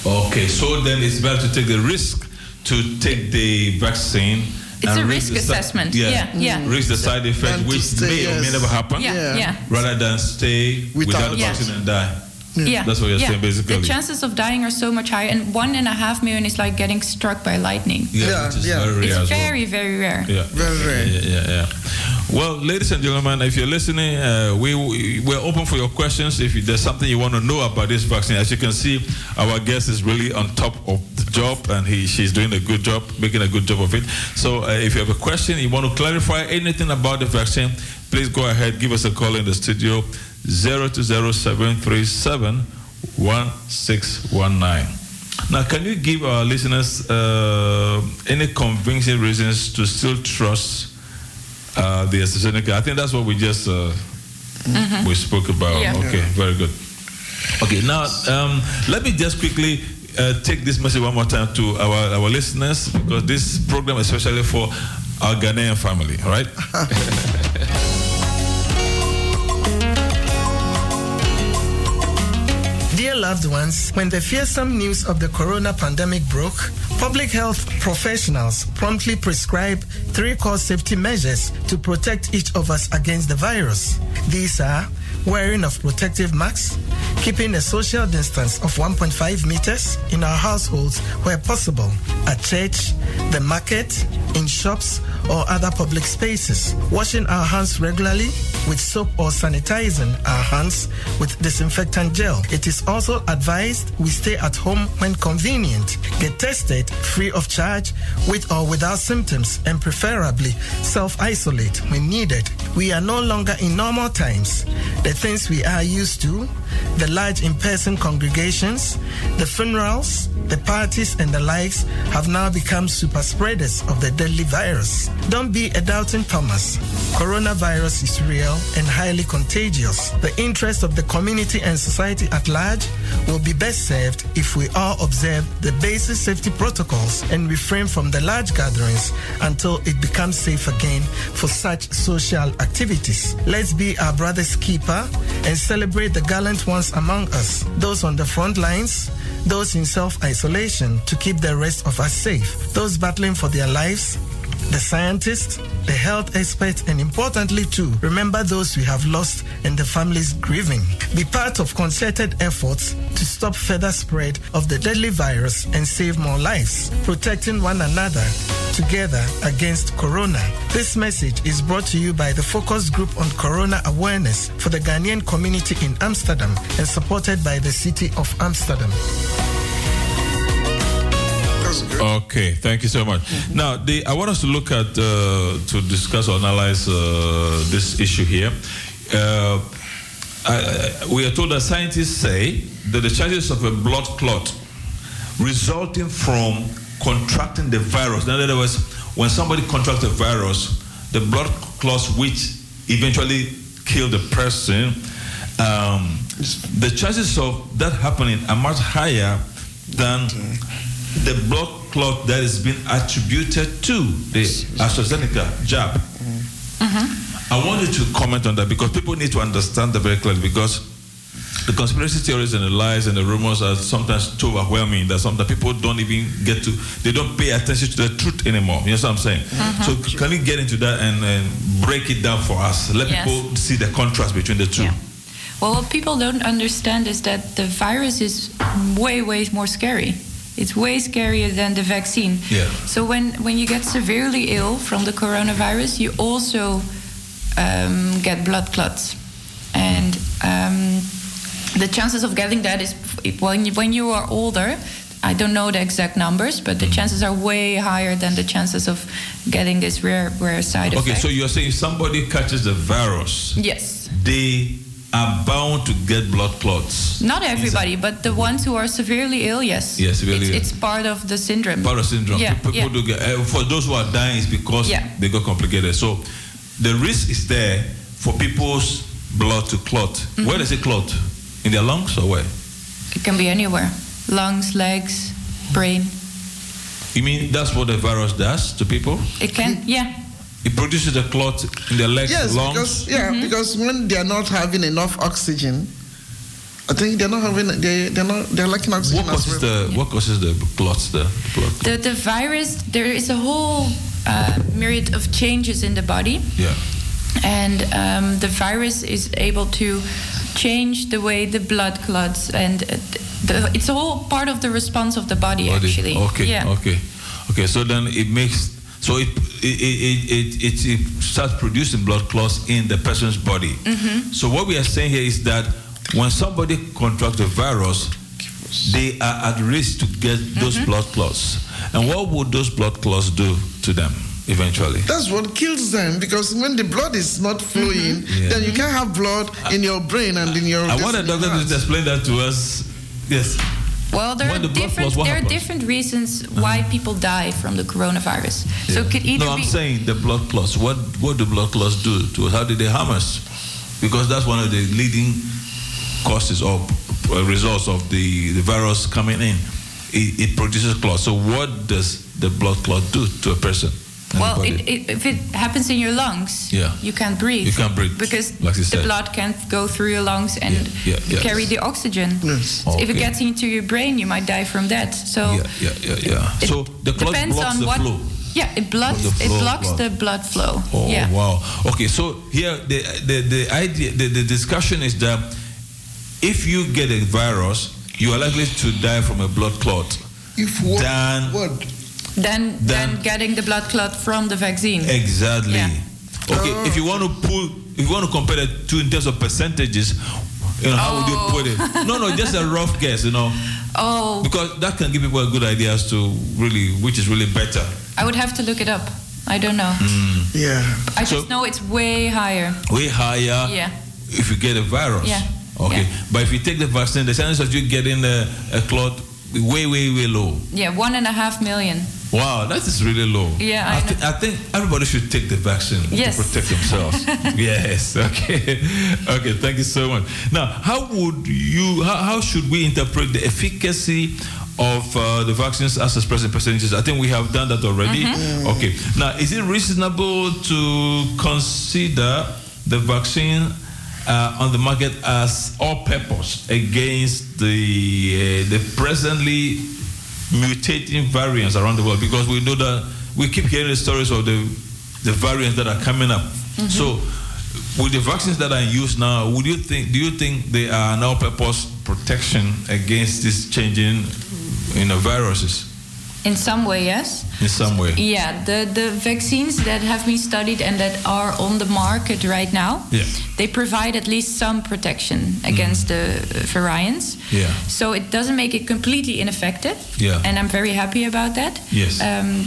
Okay, so then it's better to take the risk to take the vaccine. It's and a risk risk the si- assessment. Yeah, yeah. Risk the side effect, which stay, may or may never happen. Yeah, Yeah. yeah. Rather than stay without, Without- the Yeah. vaccine and die. Yeah, That's what you're yeah. saying, basically. The chances of dying are so much higher, and one and a half million is like getting struck by lightning. Yeah, Yeah, which is yeah. very rare It's as well. very, very rare. Yeah. Very rare. Yeah, yeah, yeah. Well, ladies and gentlemen, if you're listening, uh, we we're open for your questions. If there's something you want to know about this vaccine, as you can see, our guest is really on top of the job, and he she's doing a good job, making a good job of it. So, uh, if you have a question, you want to clarify anything about the vaccine, please go ahead, give us a call in the studio, zero two zero seven three seven one six one nine. Now, can you give our listeners uh, any convincing reasons to still trust uh, the AstraZeneca? I think that's what we just uh, we spoke about. Yeah. Okay, very good. Okay, now um, let me just quickly uh, take this message one more time to our, our listeners because this program is especially for our Ghanaian family, all right? loved ones, when the fearsome news of the corona pandemic broke, public health professionals promptly prescribed three core safety measures to protect each of us against the virus. These are wearing of protective masks, keeping a social distance of 1.5 meters in our households where possible, at church, the market, in shops, or other public spaces, washing our hands regularly with soap or sanitizing our hands with disinfectant gel. It is also advised we stay at home when convenient, get tested free of charge with or without symptoms, and preferably self isolate when needed. We are no longer in normal times. The things we are used to, the large in person congregations, the funerals, the parties, and the likes, have now become super spreaders of the deadly virus. Don't be a doubting Thomas. Coronavirus is real and highly contagious. The interest of the community and society at large will be best served if we all observe the basic safety protocols and refrain from the large gatherings until it becomes safe again for such social activities. Let's be our brother's keeper and celebrate the gallant ones among us, those on the front lines, those in self isolation to keep the rest of us safe, those battling for their lives, the scientists, the health experts, and importantly, too, remember those we have lost and the families grieving. Be part of concerted efforts to stop further spread of the deadly virus and save more lives, protecting one another together against corona. This message is brought to you by the Focus Group on Corona Awareness for the Ghanaian community in Amsterdam and supported by the City of Amsterdam. Okay, thank you so much. Now, the, I want us to look at, uh, to discuss or analyze uh, this issue here. Uh, I, we are told that scientists say that the chances of a blood clot resulting from contracting the virus, in other words, when somebody contracts a virus, the blood clots which eventually kill the person, um, the chances of that happening are much higher than the blood clot that is being attributed to the AstraZeneca jab. Mm-hmm. I wanted to comment on that because people need to understand that very clearly because the conspiracy theories and the lies and the rumors are sometimes too overwhelming that sometimes people don't even get to, they don't pay attention to the truth anymore. You know what I'm saying? Mm-hmm. So can you get into that and, and break it down for us? Let Yes. people see the contrast between the two. Well, what people don't understand is that the virus is way, way more scary. It's way scarier than the vaccine. Yeah. So when, when you get severely ill from the coronavirus, you also um, get blood clots, and um, the chances of getting that is when you, when you are older. I don't know the exact numbers, but the chances are way higher than the chances of getting this rare, rare side effect. Okay, so you're saying somebody catches the virus, yes. they are bound to get blood clots. Not everybody, but the ones who are severely ill, yes. Yes, severely it's, it's part of the syndrome. Para syndrome. Yeah, People yeah. do get, uh, for those who are dying, it's because Yeah. they got complicated. So the risk is there for people's blood to clot. Mm-hmm. Where does it clot? In their lungs or where? It can be anywhere lungs, legs, brain. You mean that's what the virus does to people? It can, yeah. It produces a clot in their legs, Yes, lungs. because yeah, Mm-hmm. because when they are not having enough oxygen, I think they're not having they they're not they're lacking oxygen. what causes well. the what causes the clots? The blood. The, the virus, there is a whole uh, myriad of changes in the body, Yeah. and um, the virus is able to change the way the blood clots, and uh, the, it's a whole part of the response of the body, Body. actually. Okay. Yeah. Okay. Okay. So then it makes so it it, it, it, it, it starts producing blood clots in the person's body. Mm-hmm. So what we are saying here is that when somebody contracts the virus, they are at risk to get those Mm-hmm. blood clots. And what would those blood clots do to them eventually? That's what kills them because when the blood is not flowing, Yeah. then you can't have blood in your brain and in your. I want the this- doctor to explain that to us. Yes. Well, there When are the different there are different reasons why people die from the coronavirus. So it could either No, I'm be saying the blood clots. What what do blood clots do to us? How do they harm us? Because that's one of the leading causes or uh, results of the, the virus coming in. It, it produces clots. So what does the blood clot do to a person? Well, it, it, if it happens in your lungs, Yeah. you can't breathe. You can't breathe, because like the blood can't go through your lungs and yeah, yeah. carry the oxygen. So If it gets into your brain, you might die from that. So yeah, yeah, yeah, yeah. it So the clot depends blocks on the what. flow. Yeah, it blocks. Of the It blocks blood. the blood flow. Oh yeah. wow. Okay, so here the the, the idea the, the discussion is that if you get a virus, you are likely to die from a blood clot. If what? Than Then, Then- then getting the blood clot from the vaccine. exactly. Yeah. Okay, if you want to pull, if you want to compare the two in terms of percentages, you know, how would you put it? Oh. No, no, just a rough guess, you know, Oh, because that can give people a good idea as to really which is really better. I would have to look it up. I don't know. Hmm. Yeah. I just know it's way higher. Way higher Yeah. if you get a virus. Yeah. Okay, Yeah. but if you take the vaccine, the chances of you getting a, a clot way, way, way low. Yeah, one and a half million. Wow, that is really low. Yeah, I I, thi- I think everybody should take the vaccine Yes. to protect themselves. yes. Okay. Okay. Thank you so much. Now, how would you? How, how should we interpret the efficacy of uh, the vaccines as expressed in percentages? I think we have done that already. Mm-hmm. Okay. Now, is it reasonable to consider the vaccine? Uh, on the market as all-purpose against the uh, the presently mutating variants around the world because we know that we keep hearing the stories of the the variants that are coming up. Mm-hmm. So, with the vaccines that are in use now, would you think? Do you think they are an all-purpose protection against this changing, you know, viruses In some way, yes. in some way? Yeah, the, the vaccines that have been studied and that are on the market right now, Yeah. they provide at least some protection against the uh, variants. Yeah. So it doesn't make it completely ineffective. Yeah. And I'm very happy about that. Yes. Um,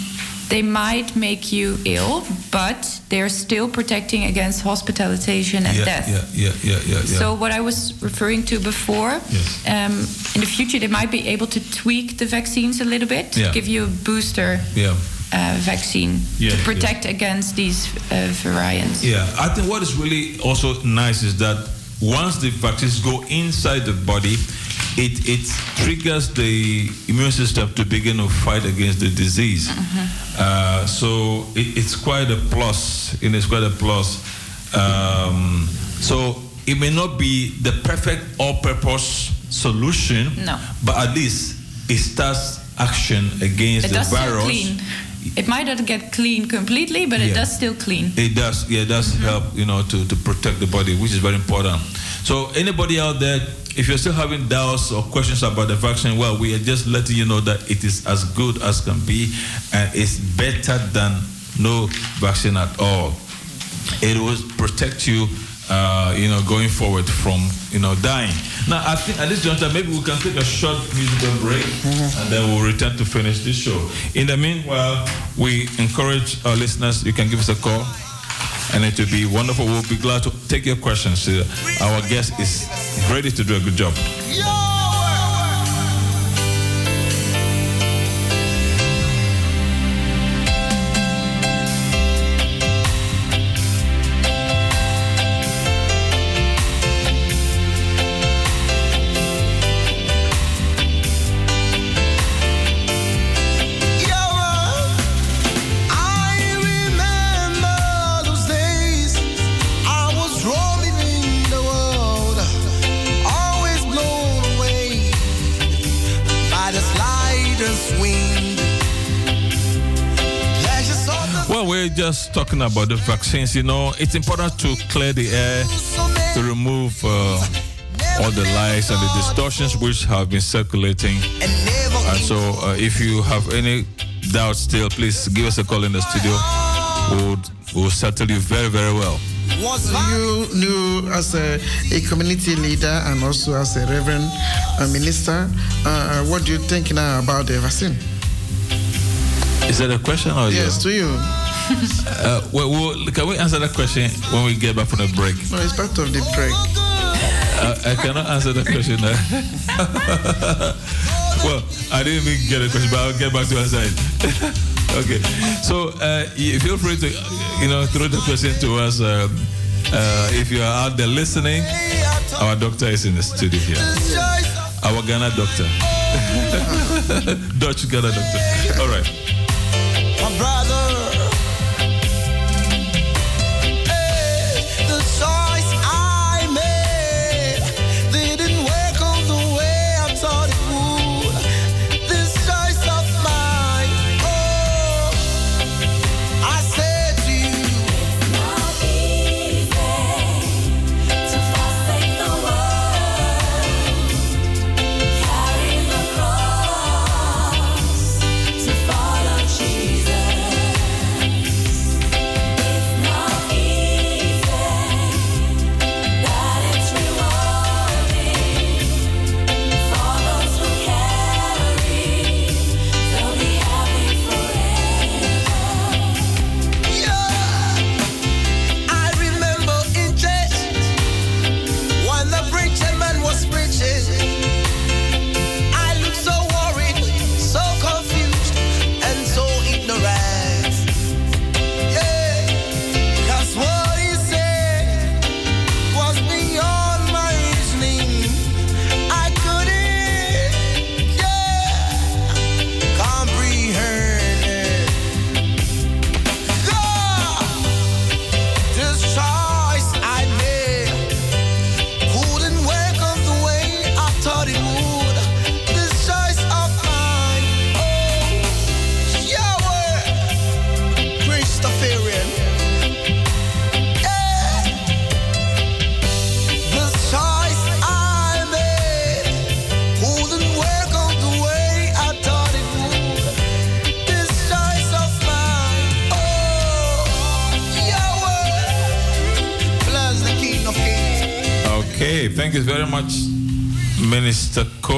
they might make you ill, but they're still protecting against hospitalization and yeah, death. yeah, yeah, yeah, yeah, yeah. So what I was referring to before, Yes. um, in the future they might be able to tweak the vaccines a little bit to Yeah. give you a booster yeah. uh, vaccine Yeah, to protect against these uh, variants. Yeah, I think what is really also nice is that once the vaccines go inside the body, it, it triggers the immune system to begin to fight against the disease. Uh, so it, it's quite a plus. It is quite a plus. Um, so it may not be the perfect all-purpose solution, No. but at least it starts action against It the virus. clean. It might not get clean completely, but it does still clean. It does, yeah, it does help, you know, to, to protect the body, which is very important. So, anybody out there, if you're still having doubts or questions about the vaccine, well, we are just letting you know that it is as good as can be, and it's better than no vaccine at all. It will protect you, uh, you know, going forward from, you know, dying. Now, I think at this juncture, maybe we can take a short musical break, and then we'll return to finish this show. In the meanwhile, we encourage our listeners. You can give us a call and it will be wonderful. We'll be glad to take your questions. Uh, our guest is ready to do a good job. I just talking about the vaccines. You know, it's important to clear the air, to remove uh, all the lies and the distortions which have been circulating. And so, uh, if you have any doubts still, please give us a call in the studio. We'll, we'll settle you very, very well. You knew as a, a community leader and also as a reverend uh, minister, uh, what do you think now about the vaccine? Is that a question or Yes, to you. Uh, well, well, can we answer that question when we get back from the break? No, it's part of the break. Uh, I cannot answer that question. now. well, I didn't even get a question, but I'll get back to answer it. okay. So uh, feel free to, you know, throw the question to us. Um, uh, if you are out there listening, our doctor is in the studio here. Our Ghana doctor. Dutch Ghana doctor. All right.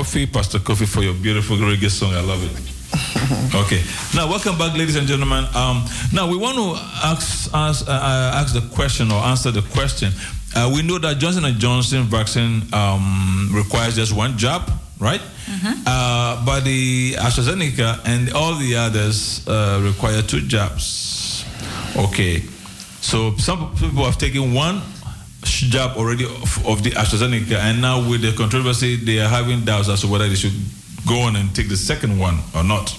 Kofi, Pastor Kofi, for your beautiful reggae song. I love it. okay, now welcome back, ladies and gentlemen. Um, now we want to ask ask, uh, uh, ask the question or answer the question. Uh, we know that Johnson and Johnson vaccine um, requires just one jab, right? Uh, but the AstraZeneca and all the others uh, require two jabs. Okay. So some people have taken one jab already of, of the AstraZeneca, and now with the controversy, they are having doubts as to whether they should go on and take the second one or not.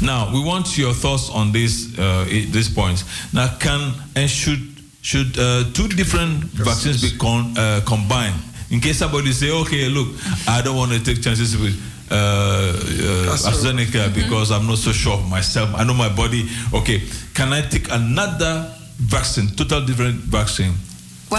Now, we want your thoughts on this uh, these points. Now, can and should should uh, two different vaccines be con- uh, combined? In case somebody say, okay, look, I don't want to take chances with uh, uh, AstraZeneca because I'm not so sure of myself. I know my body. Okay, can I take another vaccine, total different vaccine,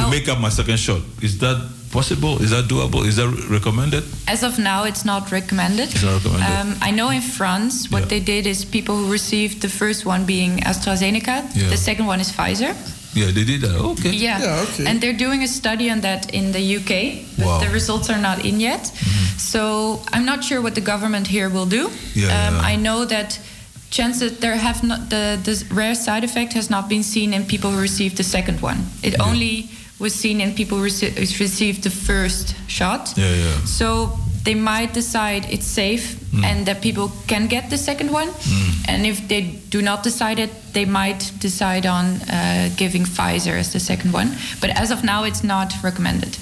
to make up my second shot? Is that possible? Is that doable? Is that recommended? As of now, it's not recommended. It's not recommended. Um, I know in France, what Yeah. they did is people who received the first one being AstraZeneca, Yeah. the second one is Pfizer. Yeah, they did that. Okay. Yeah. Okay. And they're doing a study on that in the UK, but Wow. the results are not in yet. So I'm not sure what the government here will do. Yeah, um, yeah. I know that chances there have not the, the rare side effect has not been seen in people who received the second one. It only was seen in people who rece- received the first shot. Yeah, yeah. So they might decide it's safe Mm. and that people can get the second one. And if they do not decide it, they might decide on uh, giving Pfizer as the second one. But as of now, it's not recommended.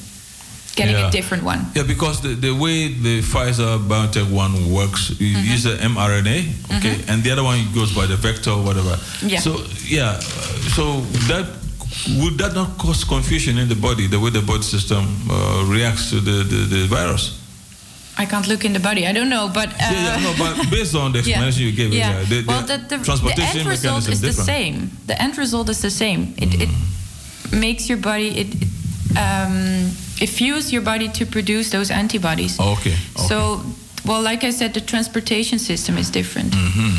Getting Yeah. a different one. Yeah, because the, the way the Pfizer BioNTech one works, you Mm-hmm. use the mRNA, okay, and the other one goes by the vector or whatever. Yeah. So yeah, so that would that not cause confusion in the body, the way the body system uh, reacts to the, the, the virus? I can't look in the body. I don't know, but uh, yeah, yeah, no, but based on the explanation you gave, yeah, the, the well, the, the, the transportation end result mechanism is the same. The end result is the same. It, it makes your body it, it um, it fuels your body to produce those antibodies. Okay. okay. So, well, like I said, the transportation system is different. Mm -hmm.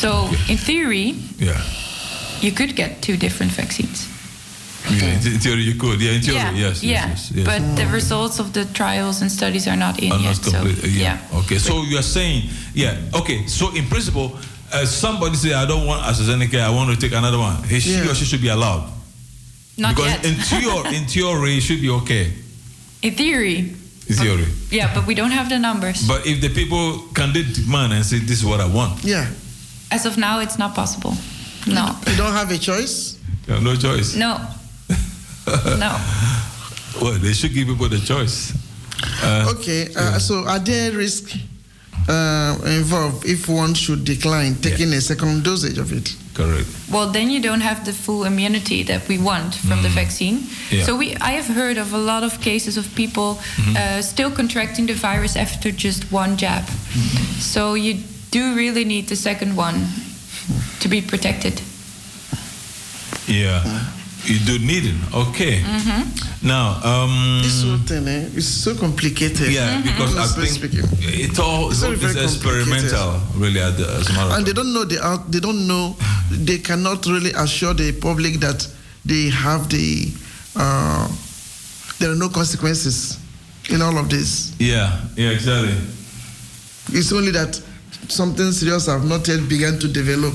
So, in theory, Yeah. You could get two different vaccines. Yeah, in, in theory you could. Yeah, in theory, yeah, yes, yes, yeah. yes, yes. But the results of the trials and studies are not in Are yet. not complete. So, yeah. yeah. Okay. So you are saying, yeah. Okay. So in principle, uh, somebody say, I don't want AstraZeneca. I want to take another one. He, she Yeah. or she should be allowed. Not because yet. in theory, in theory, it should be okay. In theory, In theory. yeah, but we don't have the numbers. But if the people can demand and say, this is what I want, Yeah. As of now, it's not possible. No. You don't have a choice? you have no choice. No. no. Well, they should give people the choice. Uh, Okay, uh, so are there risks uh, involved if one should decline taking a second dosage of it? Correct. Well, then you don't have the full immunity that we want from the vaccine. Yeah. So we, I have heard of a lot of cases of people uh, still contracting the virus after just one jab. So you do really need the second one to be protected. Yeah. You do need it. Okay. Mm-hmm. Now, um, This whole thing eh, is so complicated. Yeah, because I think speaking. it all It's very, is very experimental, really. At the, as a matter and they don't know the out. They don't know. They cannot really assure the public that they have the. Uh, there are no consequences in all of this. Yeah, yeah, exactly. It's only that something serious have not yet begun to develop.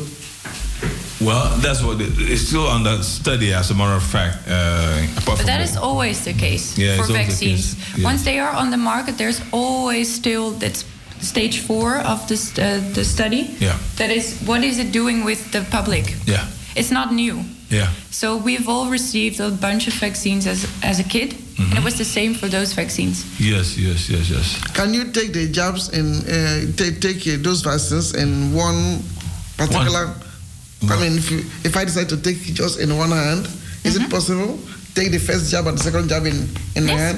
Well, that's what it, it's still under study, as a matter of fact. Uh, apart But from that the- is always the case Yeah, for it's always the vaccines. case, yeah. Once they are on the market, there's always still that stage four of the, st- uh, the study. Yeah. That is, what is it doing with the public? Yeah, It's not new. Yeah. So we've all received a bunch of vaccines as, as a kid, and it was the same for those vaccines. Yes, yes, yes, yes. Can you take the jabs and uh, take take uh, those vaccines in one particular? I mean, if you, if I decide to take it just in one hand, is Mm-hmm. it possible? Take the first jab and the second jab in in my hand.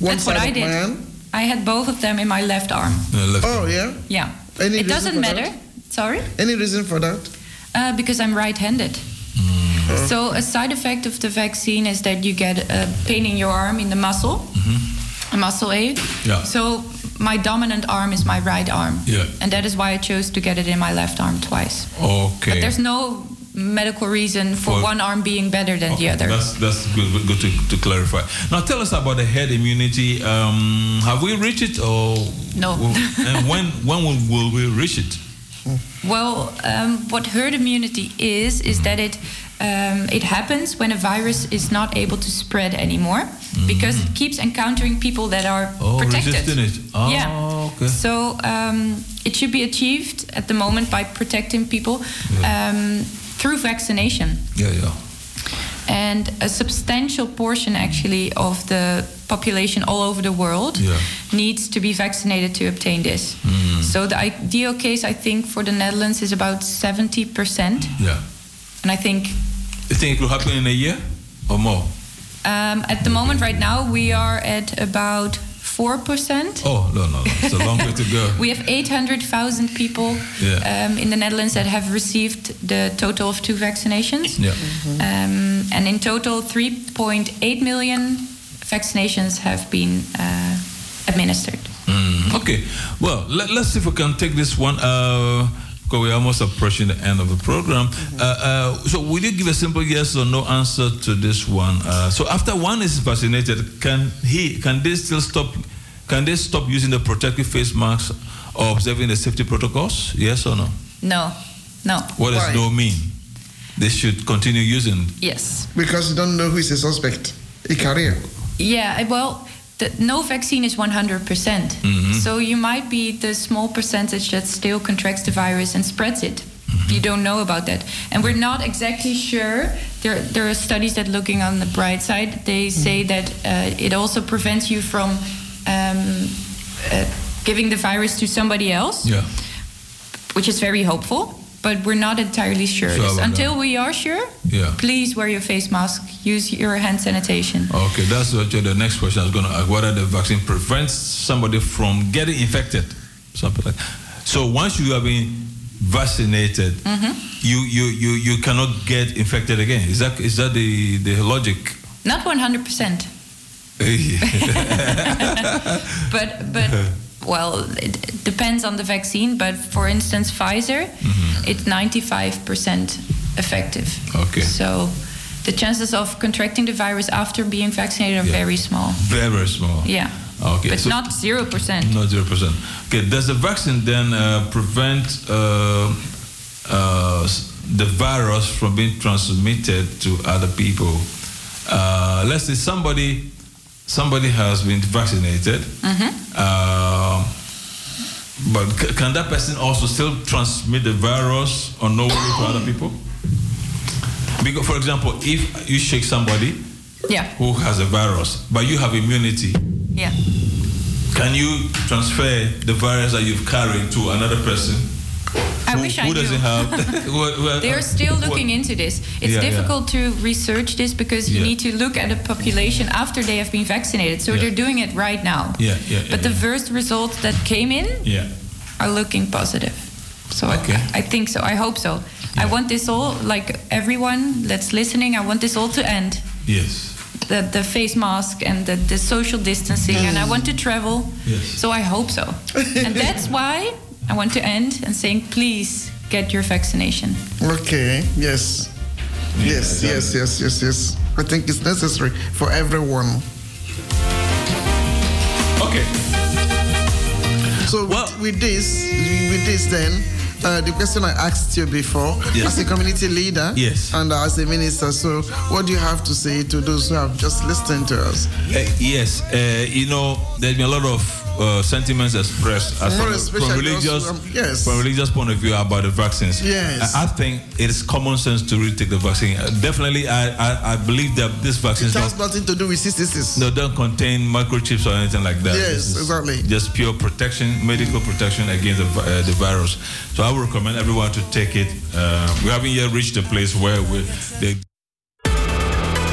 One That's side what I of did. my hand. I had both of them in my left arm. Oh yeah. Yeah. Any it doesn't matter. that? Sorry? Any reason for that? Uh, because I'm So a side effect of the vaccine is that you get a pain in your arm in the muscle, a muscle ache. Yeah. So my dominant arm is my right arm, Yeah. and that is why I chose to get it in my left arm twice. Okay. But there's no medical reason for For- one arm being better than the other. That's that's good, good to, to clarify. Now, tell us about the herd immunity. Um, have we reached it, or No. and when when will, will we reach it? Well, um, what herd immunity is, is that it um, it happens when a virus is not able to spread anymore because it keeps encountering people that are. Oh, protected. resisting it. Oh, yeah. okay. So um, it should be achieved at the moment by protecting people um, through vaccination. Yeah, yeah. And a substantial portion, actually, of the population all over the world Yeah. needs to be vaccinated to obtain this. Mm. So the ideal case, I think, for the Netherlands is about 70%. Yeah. And I think You think it will happen in a year or more? um, at the moment, right now, we are at about 4%. Oh, no, no, no. It's a long way to go. We have 800,000 people Yeah. um, in the Netherlands that have received the total of two vaccinations. Yeah. Um, and in total, 3.8 million vaccinations have been uh, administered. Mm, okay. Well, let, us see if we can take this one. Uh, because we're almost approaching the end of the program. Uh, uh, so, will you give a simple yes or no answer to this one? Uh, so, after one is vaccinated, can he, can they still stop? Can they stop using the protective face masks or observing the safety protocols? Yes or no? No, no. What does no mean? They should continue using. Yes. Because you don't know who is a suspect. A career. Yeah, well, the, no vaccine is 100%. percent Mhm. So you might be the small percentage that still contracts the virus and spreads it. You don't know about that. And we're not exactly sure. There, there are studies that looking on the bright side, they say that uh, it also prevents you from um, uh, giving the virus to somebody else, Yeah. which is very hopeful. But we're not entirely sure. About Until we are sure, Yeah. please wear your face mask, use your hand sanitation. Okay, that's actually the next question I was going to ask. Whether the vaccine prevents somebody from getting infected, something like. So once you have been vaccinated, Mhm. you, you you you cannot get infected again. Is that is that the the logic? Not 100%. but but well, it depends on the vaccine. But for instance, Pfizer, it's ninety five percent effective. Okay. So the chances of contracting the virus after being vaccinated are Yeah. very small. Very small. Yeah. Okay. But so- not zero percent. Not zero percent. Okay. Does the vaccine then uh, prevent uh, uh, the virus from being transmitted to other people? Uh, let's say somebody somebody has been vaccinated, uh, but c- can that person also still transmit the virus or unknowingly to other people? Because, for example, if you shake somebody Yeah. who has a virus, but you have immunity, Yeah. can you transfer the virus that you've carried to another person? I who, wish I who knew. doesn't have? They're still looking into this. It's Yeah, yeah. difficult to research this because you Yeah. need to look at the population after they have been vaccinated. So Yeah. they're doing it right now. Yeah, yeah, But yeah, the first results that came in yeah. are looking positive. So Okay. I, I think so. I hope so. I want this all, like everyone that's listening, I want this all to end. Yes. The, the face mask and the, the social distancing, and I want to travel. Yes. So I hope so. and that's why I want to end and saying, please get your vaccination. Okay, yes. Yes, yes, yes, yes, yes. I think it's necessary for everyone. Okay. So with, with this, with this then, uh, the question I asked you before, Yes. as a community leader Yes. and as a minister, so what do you have to say to those who have just listened to us? Uh, yes, uh, you know, there's been a lot of uh, sentiments expressed as from, from religious, who, um, yes. from religious point of view about the vaccines. Yes. I, I think it is common sense to really take the vaccine. Uh, definitely, I, I, I believe that this vaccine has nothing to do with CCCs. no, don't contain microchips or anything like that. Yes, exactly. Just pure protection, medical protection against the, uh, the virus. So I would recommend everyone to take it. Uh, we haven't yet reached the place where we, they